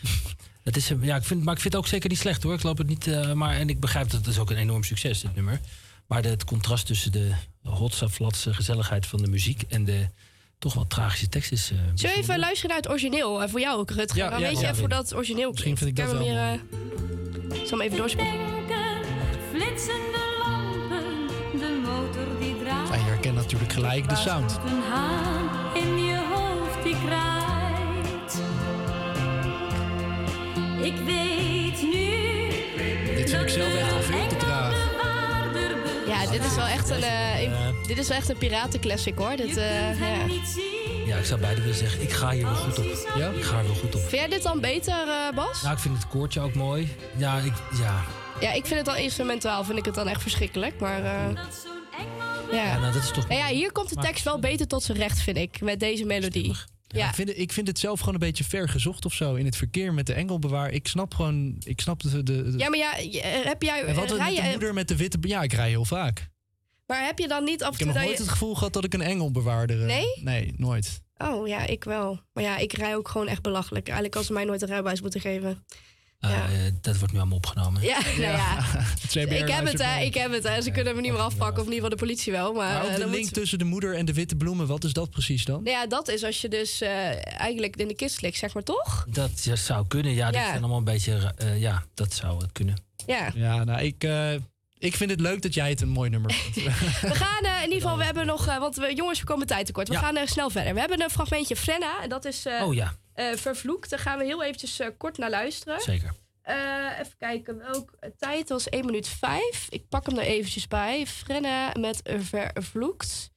Het is, ja, ik vind, maar ik vind het ook zeker niet slecht hoor. Ik loop het niet. eh, maar, en ik begrijp dat het is ook een enorm succes, dit nummer. Maar de, het contrast tussen de hotsaflatse gezelligheid van de muziek en de toch wel tragische tekst is. eh, Zullen we even luisteren naar het origineel? En voor jou ook, Rutger. Ja, dan ja, weet je ja. even hoe dat origineel Misschien vind ik dat wel hem weer, eh, Ik zal hem even doorspelen. Flitsende lampen, de motor die draait. Ja, je herkent natuurlijk gelijk de sound. Een haan in je hoofd die kraait. Ik weet nu. Dit vind ik zelf echt wel veel te. Ja, dit is wel echt een, eh, een- dit is wel echt een piratenclassic hoor. Dit, eh, ja. Ja, ik zou beide willen zeggen, ik ga hier wel goed op. Ja? Ik ga er wel goed op. Vind jij dit dan beter, eh, Bas? Nou, ik vind het koortje ook mooi. Ja, ik, ja. Ja, ik vind het dan instrumentaal vind ik het dan echt verschrikkelijk. Maar eh, ja. ja, nou dat is toch... Ja, hier komt de tekst wel beter tot zijn recht, vind ik, met deze melodie. Ja. Ik, vind het, ik vind het zelf gewoon een beetje ver gezocht of zo in het verkeer met de engelbewaar. Ik snap gewoon, ik snap de. de, Ja, maar ja, eh, heb jij. wat rij met de moeder met de witte. Ja, ik rij heel vaak. Maar heb je dan niet af Ik heb nog nooit je. het gevoel gehad dat ik een engelbewaarder. eh, Nee? Nee, nooit. Oh ja, ik wel. Maar ja, ik rij ook gewoon echt belachelijk. Eigenlijk als ze mij nooit een rijbewijs moeten geven. Eh, dat wordt nu allemaal opgenomen. Ja, [LAUGHS] nou ja. [LAUGHS] CBR Ik heb het, hè. mee. Ik heb het, hè. Ze kunnen me niet meer afpakken. Of in ieder geval de politie wel. Maar, Maar ook eh, de link tussen de moeder en de witte bloemen, wat is dat precies dan? Nou ja, dat is als je dus eh, eigenlijk in de kist ligt, zeg maar toch? Dat ja, zou kunnen. Ja, dat zijn allemaal een beetje... eh, ja, dat zou het kunnen. Ja. Ja, nou, ik, eh, ik vind het leuk dat jij het een mooi nummer [LAUGHS] vindt. We gaan eh, in ieder geval, we hebben nog, eh, want we, jongens, we komen tijd tekort. We Ja. gaan eh, snel verder. We hebben een fragmentje Frenna en dat is eh, Oh ja. Eh, vervloekt. Daar gaan we heel eventjes eh, kort naar luisteren. Zeker. Eh, even kijken, welke tijd was 1 minuut 5. Ik pak hem er eventjes bij. Frenna met vervloekt.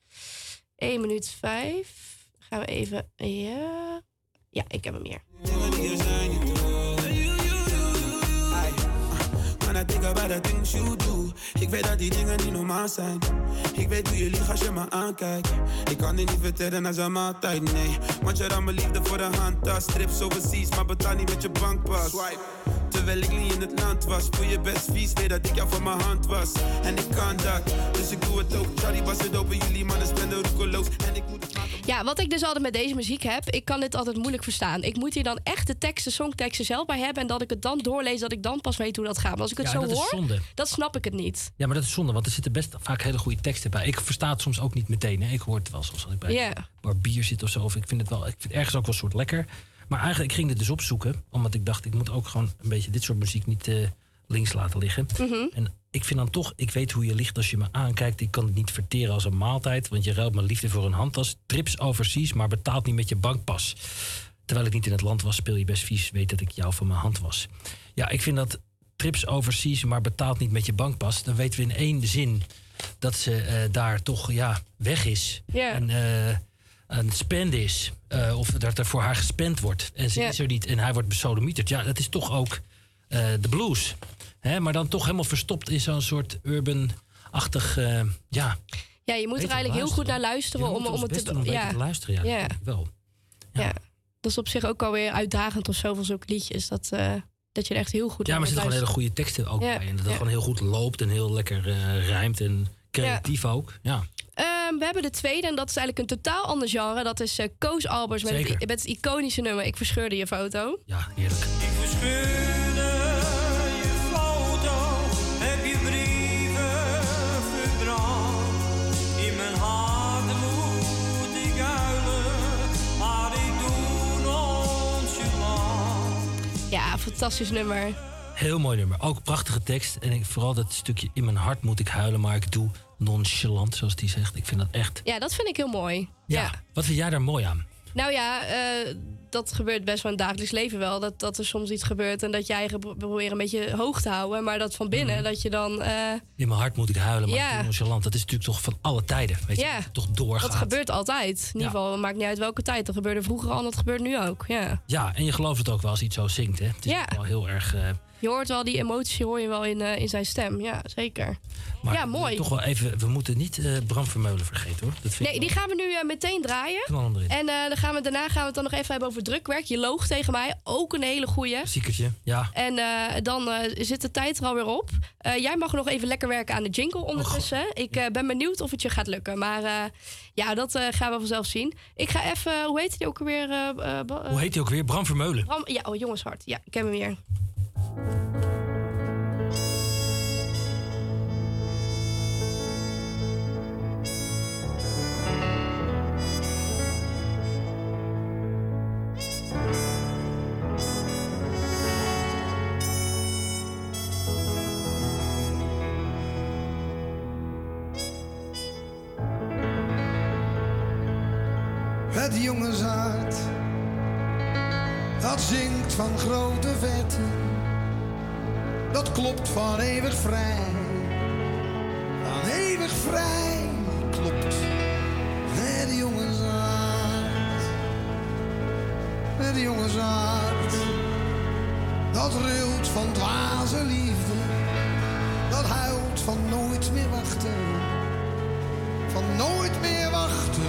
1 minuut 5. Gaan we even, ja. Ja, ik heb hem hier. When I think about the things you do Ik weet dat die dingen niet normaal zijn. Ik weet hoe je liegt als je me aankijkt. Ik kan dit niet vertellen als een maaltijd, nee. Want je had mijn liefde voor de hand tas Strips overseas, maar betaal niet met je bankpas. Swipe. Terwijl ik niet in het land was Voel je best vies, weet dat ik jou van mijn hand was. En ik kan dat, dus ik doe het ook. Charlie was het open, jullie mannen spenden roekeloos. En ik moet Ja, wat ik dus altijd met deze muziek heb, ik kan dit altijd moeilijk verstaan. Ik moet hier dan echt de teksten, songteksten zelf bij hebben. En dat ik het dan doorlees, dat ik dan pas weet hoe dat gaat. Maar als ik het Ja, zo dat is hoor, zonde. dan snap ik het niet. Ja, maar dat is zonde, want er zitten best vaak hele goede teksten bij. Ik versta het soms ook niet meteen. Hè. Ik hoor het wel soms als ik bij een barbier zit of zo. Of ik vind het wel, ik vind het ergens ook wel een soort lekker. Maar eigenlijk, ik ging dit dus opzoeken. Omdat ik dacht, ik moet ook gewoon een beetje dit soort muziek niet eh, links laten liggen. Mhm. En ik vind dan toch, ik weet hoe je ligt als je me aankijkt. Ik kan het niet verteren als een maaltijd. Want je ruilt mijn liefde voor een handtas. Trips overseas, maar betaalt niet met je bankpas. Terwijl ik niet in het land was, speel je best vies. Weet dat ik jou van mijn hand was. Ja, ik vind dat trips overseas, maar betaalt niet met je bankpas. Dan weten we in één zin dat ze eh, daar toch ja, weg is. En eh, een spend is. Eh, of dat er voor haar gespend wordt. En ze is er niet en hij wordt besodemieterd. Ja, dat is toch ook eh, de blues. Hè? Maar dan toch helemaal verstopt in zo'n soort urban-achtig... eh, ja, Ja, je moet er eigenlijk heel goed naar luisteren Je om, moet om het best te doen om beter ja. te luisteren, ja, ja. denk ik wel. Ja. Dat is op zich ook alweer uitdagend of zo van zulke liedjes. Dat, eh, dat je er echt heel goed Ja, naar maar er moet zitten gewoon hele goede teksten ook Ja, bij. En dat het ja. gewoon heel goed loopt en heel lekker eh, rijmt en creatief ook. Ja. Ehm, we hebben de tweede en dat is eigenlijk een totaal ander genre. Dat is eh Koos Albers met het, met het iconische nummer Ik verscheurde je foto. Ja, heerlijk. Verscheurde Ja, fantastisch nummer. Heel mooi nummer. Ook prachtige tekst. En ik, vooral dat stukje in mijn hart moet ik huilen, maar ik doe nonchalant, zoals die zegt. Ik vind dat echt. Ja, dat vind ik heel mooi. Ja. Wat vind jij daar mooi aan? Nou ja, eh, dat gebeurt best wel in het dagelijks leven wel. Dat, dat er soms iets gebeurt en dat jij probeert een beetje hoog te houden. Maar dat van binnen, dat je dan... eh, In mijn hart moet ik huilen, maar Ja. ja. nonchalant. Dat is natuurlijk toch van alle tijden. Weet je, Ja. toch doorgaat. dat gebeurt altijd. In ieder geval, het maakt niet uit welke tijd. Dat gebeurde vroeger al en dat gebeurt nu ook. Ja. Ja, en je gelooft het ook wel als iets zo zingt. Hè? Het is Ja. wel heel erg... eh, Je hoort wel die emotie hoor je wel in, eh, in zijn stem. Ja, zeker. maar ja, mooi. Toch wel even, we moeten niet eh, Bram Vermeulen vergeten hoor. Dat vind Nee, die gaan we nu eh, meteen draaien. En dan gaan we, daarna gaan we het dan nog even hebben over drukwerk. Je loog tegen mij. Ook een hele goeie. Ziekertje, ja. En dan zit de tijd er alweer op. Jij mag nog even lekker werken aan de jingle ondertussen. ik ben benieuwd of het je gaat lukken. Maar ja, dat gaan we vanzelf zien. Ik ga even, hoe heet die ook alweer? Hoe heet hij ook weer? Bram Vermeulen. Bram, ja, oh, jongenshart. Ja, ik heb hem weer. Het jongenshart, dat zingt van grote verte. Dat klopt van eeuwig vrij, van eeuwig vrij. Klopt. Het jongenshart, het jongenshart, dat rilt van dwaze liefde. Dat huilt van nooit meer wachten, van nooit meer wachten.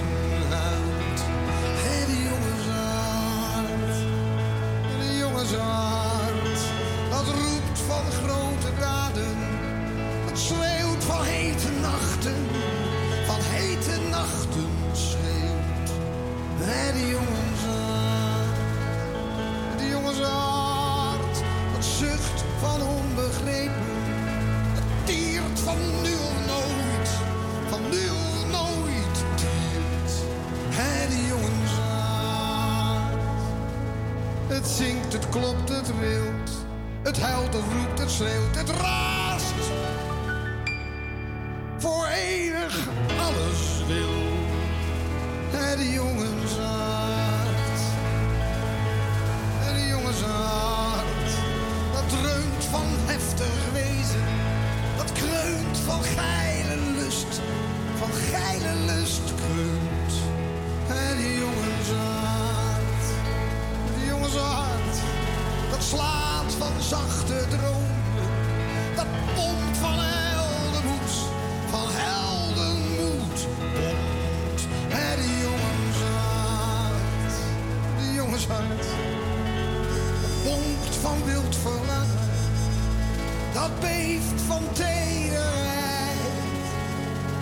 Het jongenshart, het jongenshart, schreeuwt van hete nachten, van hete nachten schreeuwt. Het jongenshart, het jongenshart, dat zucht van onbegrepen. Dat tiert van nu nooit, van nu nooit tiert. Het jongenshart, het zingt, het klopt, het rilt. Het huilt, het roept, het schreeuwt, het raast. Alles wil. Het jongenshart, het jongenshart. Dat dreunt van heftig wezen. Dat kreunt van geile lust. Van geile lust kreunt. Het jongenshart, het jongenshart. Dat slaat van zachte dromen. Dat pompt van van wild. Dat beeft van tederheid.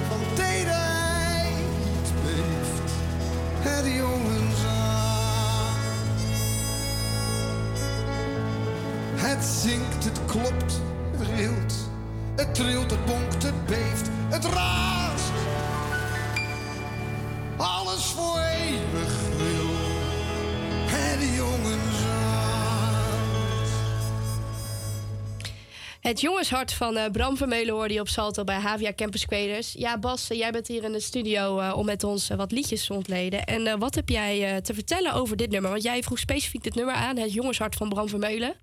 Van tederheid beeft. Het jongenshart. Het zingt, het klopt, het rilt. Het trilt, het bonkt, het beeft, het raast. Alles voor eeuwig Het jongenshart van eh, Bram Vermeulen hoorde je op Salto bij Havia Campus Creators. Ja, Bas, eh, jij bent hier in de studio eh, om met ons wat liedjes te ontleden. En wat heb jij te vertellen over dit nummer? Want jij vroeg specifiek dit nummer aan, het jongenshart van Bram Vermeulen.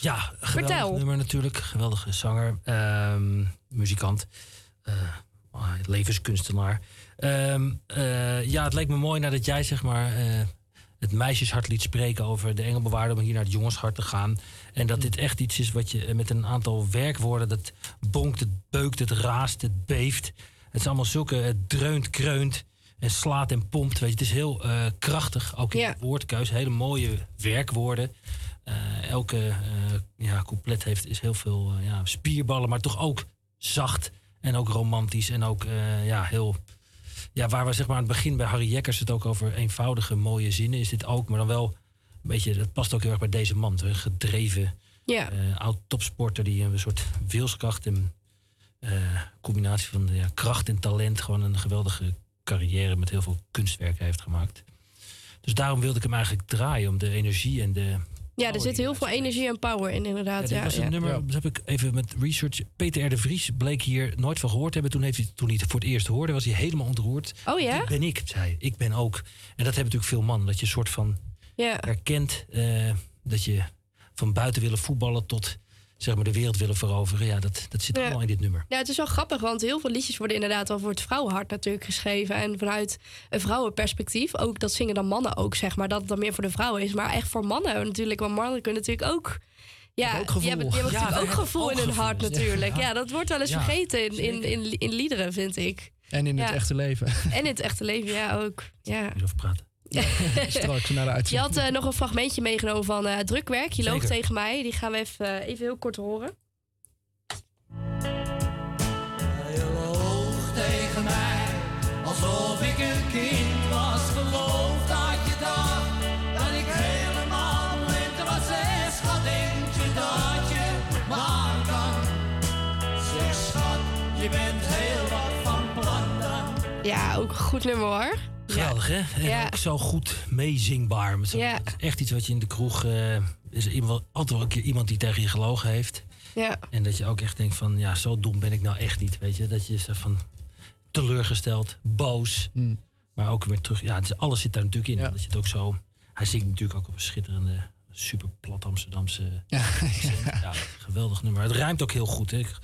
Ja, geweldig Vertel. nummer natuurlijk. Geweldige zanger, ehm, muzikant, levenskunstenaar. Ehm, eh, ja, het leek me mooi nadat jij zeg maar het meisjeshart liet spreken over de engelbewaarder om hier naar het jongenshart te gaan. En dat dit echt iets is wat je eh, met een aantal werkwoorden, dat bonkt, het beukt, het raast, het beeft. Het is allemaal zulke, het dreunt, kreunt en slaat en pompt. Weet je, het is heel eh, krachtig, ook in Ja. de woordkeus. Hele mooie werkwoorden. Eh, elke eh, ja, couplet heeft is heel veel eh, ja, spierballen, maar toch ook zacht en ook romantisch en ook eh, ja, heel. Ja, waar we zeg maar aan het begin bij Harry Jekkers het ook over eenvoudige mooie zinnen is dit ook, maar dan wel beetje. Dat past ook heel erg bij deze man, een gedreven Ja. eh, oud topsporter die een soort wilskracht en eh, combinatie van ja, kracht en talent gewoon een geweldige carrière met heel veel kunstwerken heeft gemaakt. Dus daarom wilde ik hem eigenlijk draaien om de energie en de Ja, er zit heel veel energie en power in, ja, inderdaad. Ja, was een ja. nummer, dat heb ik even met research. Peter R. de Vries bleek hier nooit van gehoord te hebben. Toen, heeft hij, toen hij het voor het eerst hoorde, was hij helemaal ontroerd. Oh ja? Dit ben ik, zei hij. Ik ben ook. En dat hebben natuurlijk veel mannen. Dat je een soort van Ja. herkent. eh, dat je van buiten willen voetballen tot zeg maar, de wereld willen veroveren. Ja, dat, dat zit Ja. allemaal in dit nummer. Ja, het is wel grappig, want heel veel liedjes worden inderdaad wel voor het vrouwenhart natuurlijk geschreven. En vanuit een vrouwenperspectief, ook dat zingen dan mannen ook, zeg maar, dat het dan meer voor de vrouwen is. Maar echt voor mannen natuurlijk, want mannen kunnen natuurlijk ook. Ja, ook gevoel. die hebben, die hebben Ja, natuurlijk ook gevoel ook in hun hart natuurlijk. Ja. Ja. dat wordt wel eens Ja, vergeten in, in, in, in liederen, vind ik. En in het echte leven. En in het echte leven, ja, ook. Ja. Praten. [LAUGHS] Straks na de Je had eh, nog een fragmentje meegenomen van eh, drukwerk. Je loopt tegen mij. Die gaan we even, eh, even heel kort horen. Je loog tegen mij, alsof ik een kind was. Geloof dat je dacht dat ik helemaal blind was. Zeg, schat, denk je dat je me aan kan? Zeg, schat, je bent heel wat van plan dan. Ja, ook een goed nummer hoor. Geweldig, hè? En Ja. ook zo goed meezingbaar. Met zo- Ja. het is Echt iets wat je in de kroeg... eh, is er iemand, altijd wel een keer iemand die tegen je gelogen heeft. Ja. En dat je ook echt denkt van... Ja, zo dom ben ik nou echt niet, weet je. Dat je zo van teleurgesteld, boos. Maar ook weer terug... Ja, het is, alles zit daar natuurlijk in. Dat je het ook zo... Hij zingt natuurlijk ook op een schitterende... Super plat Amsterdamse... [LAUGHS] Ja, ja, geweldig nummer. Het ruimt ook heel goed. Hè? Ik-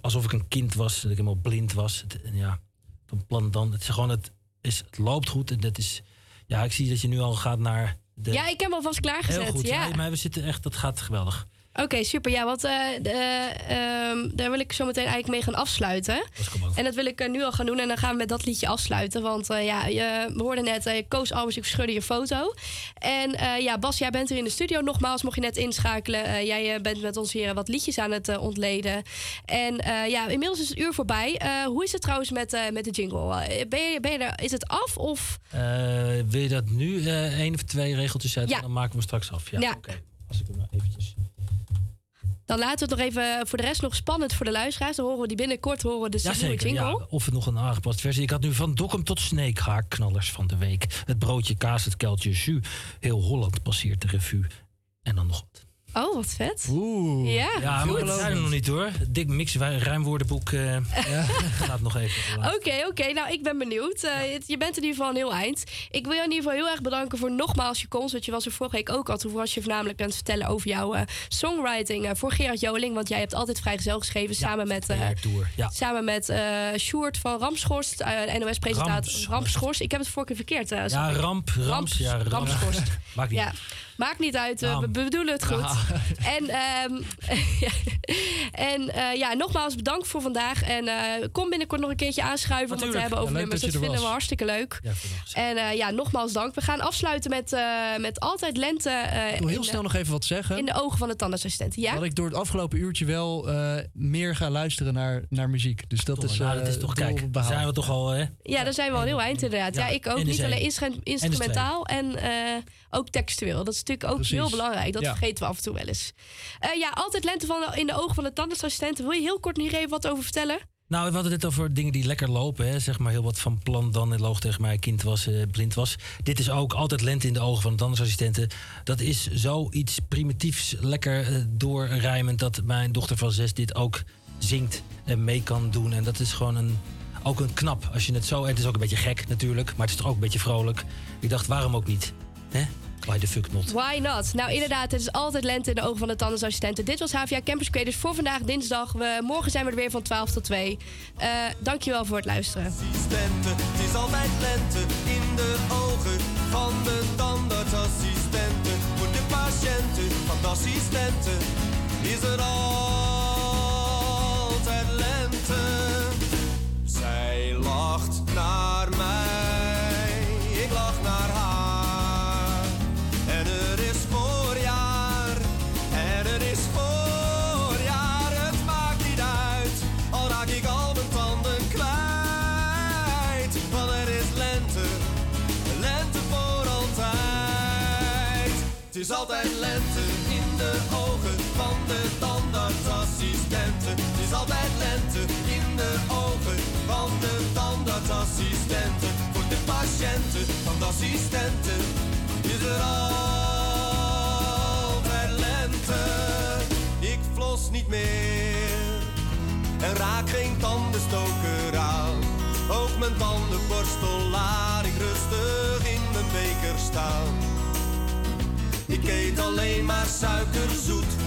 Alsof ik een kind was, dat ik helemaal blind was. Het, en ja, van plan dan. Het is gewoon, het, is, het loopt goed. En dat is, ja, ik zie dat je nu al gaat naar de... Ja, ik heb hem alvast klaargezet. heel goed. Ja. Ja. maar we zitten echt, dat gaat geweldig. Oké, super. Ja, want eh, de, ehm, daar wil ik zo meteen eigenlijk mee gaan afsluiten. En dat wil ik eh, nu al gaan doen. En dan gaan we met dat liedje afsluiten. Want eh, ja, je, we hoorden net, eh Koos Albers, ik verschudde je foto. En eh, ja, Bas, jij bent er in de studio nogmaals. Mocht je net inschakelen. Eh, jij eh, bent met ons hier wat liedjes aan het eh, ontleden. En eh, ja, inmiddels is het uur voorbij. Eh, hoe is het trouwens met, eh, met de jingle? Eh, ben je, ben je er, is het af of... Eh, wil je dat nu eh één of twee regeltjes uit? Ja. Dan maken we hem straks af. Ja, Ja. oké. Als ik hem nou eventjes... Dan laten we het nog even voor de rest nog spannend voor de luisteraars. Dan horen we die binnenkort horen de nieuwe jingle. ja, of het nog een aangepast versie. Ik had nu van Dokkum tot Sneek haar knallers van de week. Het broodje kaas, het kuiltje jus. Heel Holland passeert de revue. En dan nog wat. Oh, wat vet. Oeh. Ja, Ja, maar dat zijn er nog niet hoor. Dik mix ruimwoordenboek eh [LAUGHS] gaat nog even. [LAUGHS] Oké, oké. Nou, ik ben benieuwd. Eh, je bent in ieder geval een heel eind. Ik wil je in ieder geval heel erg bedanken voor nogmaals je komst. Want je was er vorige week ook al. Toen was je voornamelijk aan het vertellen over jouw eh, songwriting voor Gerard Joling. Want jij hebt altijd vrijgezel geschreven samen met... eh Tour. Ja. Samen met eh Sjoerd van Ramschorst, eh NOS-presentator. Ramschorst. Ramschorst. Ik heb het vorige keer verkeerd. eh, Ja, ramp, rams, ja, ramp. Ramschorst. [LAUGHS] Maakt niet Ja, uit. Maakt niet uit. eh, we bedoelen het goed. [LAUGHS] En, ehm, ja. [LAUGHS] en eh, ja, nogmaals bedankt voor vandaag. En eh, kom binnenkort nog een keertje aanschuiven om het te hebben over Ja, nummers. dat vinden we hartstikke leuk. en eh, ja, nogmaals dank. We gaan afsluiten met, eh, met Altijd Lente. eh, Ik wil heel de- snel nog even wat zeggen. In de ogen van de tandartsassistent. Ja? Dat ik door het afgelopen uurtje wel eh, meer ga luisteren naar, naar muziek. Dus dat is, nou, dat is toch, kijk, behaald. zijn we toch al, hè? Ja, daar zijn we al heel eind inderdaad. Ja, Ja, ik ook. Niet alleen instrumentaal en eh, ook textueel. Dat is natuurlijk ook Precies. heel belangrijk. Dat Ja. vergeten we af en toe wel eens. Eh, ja, altijd lente van de- in de ogen van de tandartsassistent. Wil je heel kort hier even wat over vertellen? Nou, we hadden het over dingen die lekker lopen. Hè. Zeg maar heel wat van plan dan en loog tegen mij kind was, eh, blind was. Dit is ook altijd lente in de ogen van de tandartsassistenten. Dat is zoiets primitiefs, lekker eh, doorrijmend... dat mijn dochter van zes dit ook zingt en mee kan doen. En dat is gewoon een, ook een knap. Als je het zo... Het is ook een beetje gek natuurlijk, maar het is toch ook een beetje vrolijk. Ik dacht, waarom ook niet? Hè? Why the fuck not? Why not? Nou, inderdaad, het is altijd lente in de ogen van de tandartsassistenten. Dit was HVA Campus Creators voor vandaag dinsdag. We, morgen zijn we er weer van 12 tot 2. Eh dankjewel voor het luisteren. assistenten. Het is altijd lente in de ogen van de tandartsassistenten. Voor de patiënten van de assistenten is er altijd lente. Zij lacht naar mij, ik lach naar haar. Het is altijd lente in de ogen van de tandartsassistenten. Het is altijd lente in de ogen van de tandartsassistenten. Voor de patiënten van de assistenten is er altijd lente. Ik flos niet meer en raak geen tandenstoker aan. Ook mijn tandenborstel laat ik rustig in mijn beker staan. Ik eet alleen maar suikerzoet.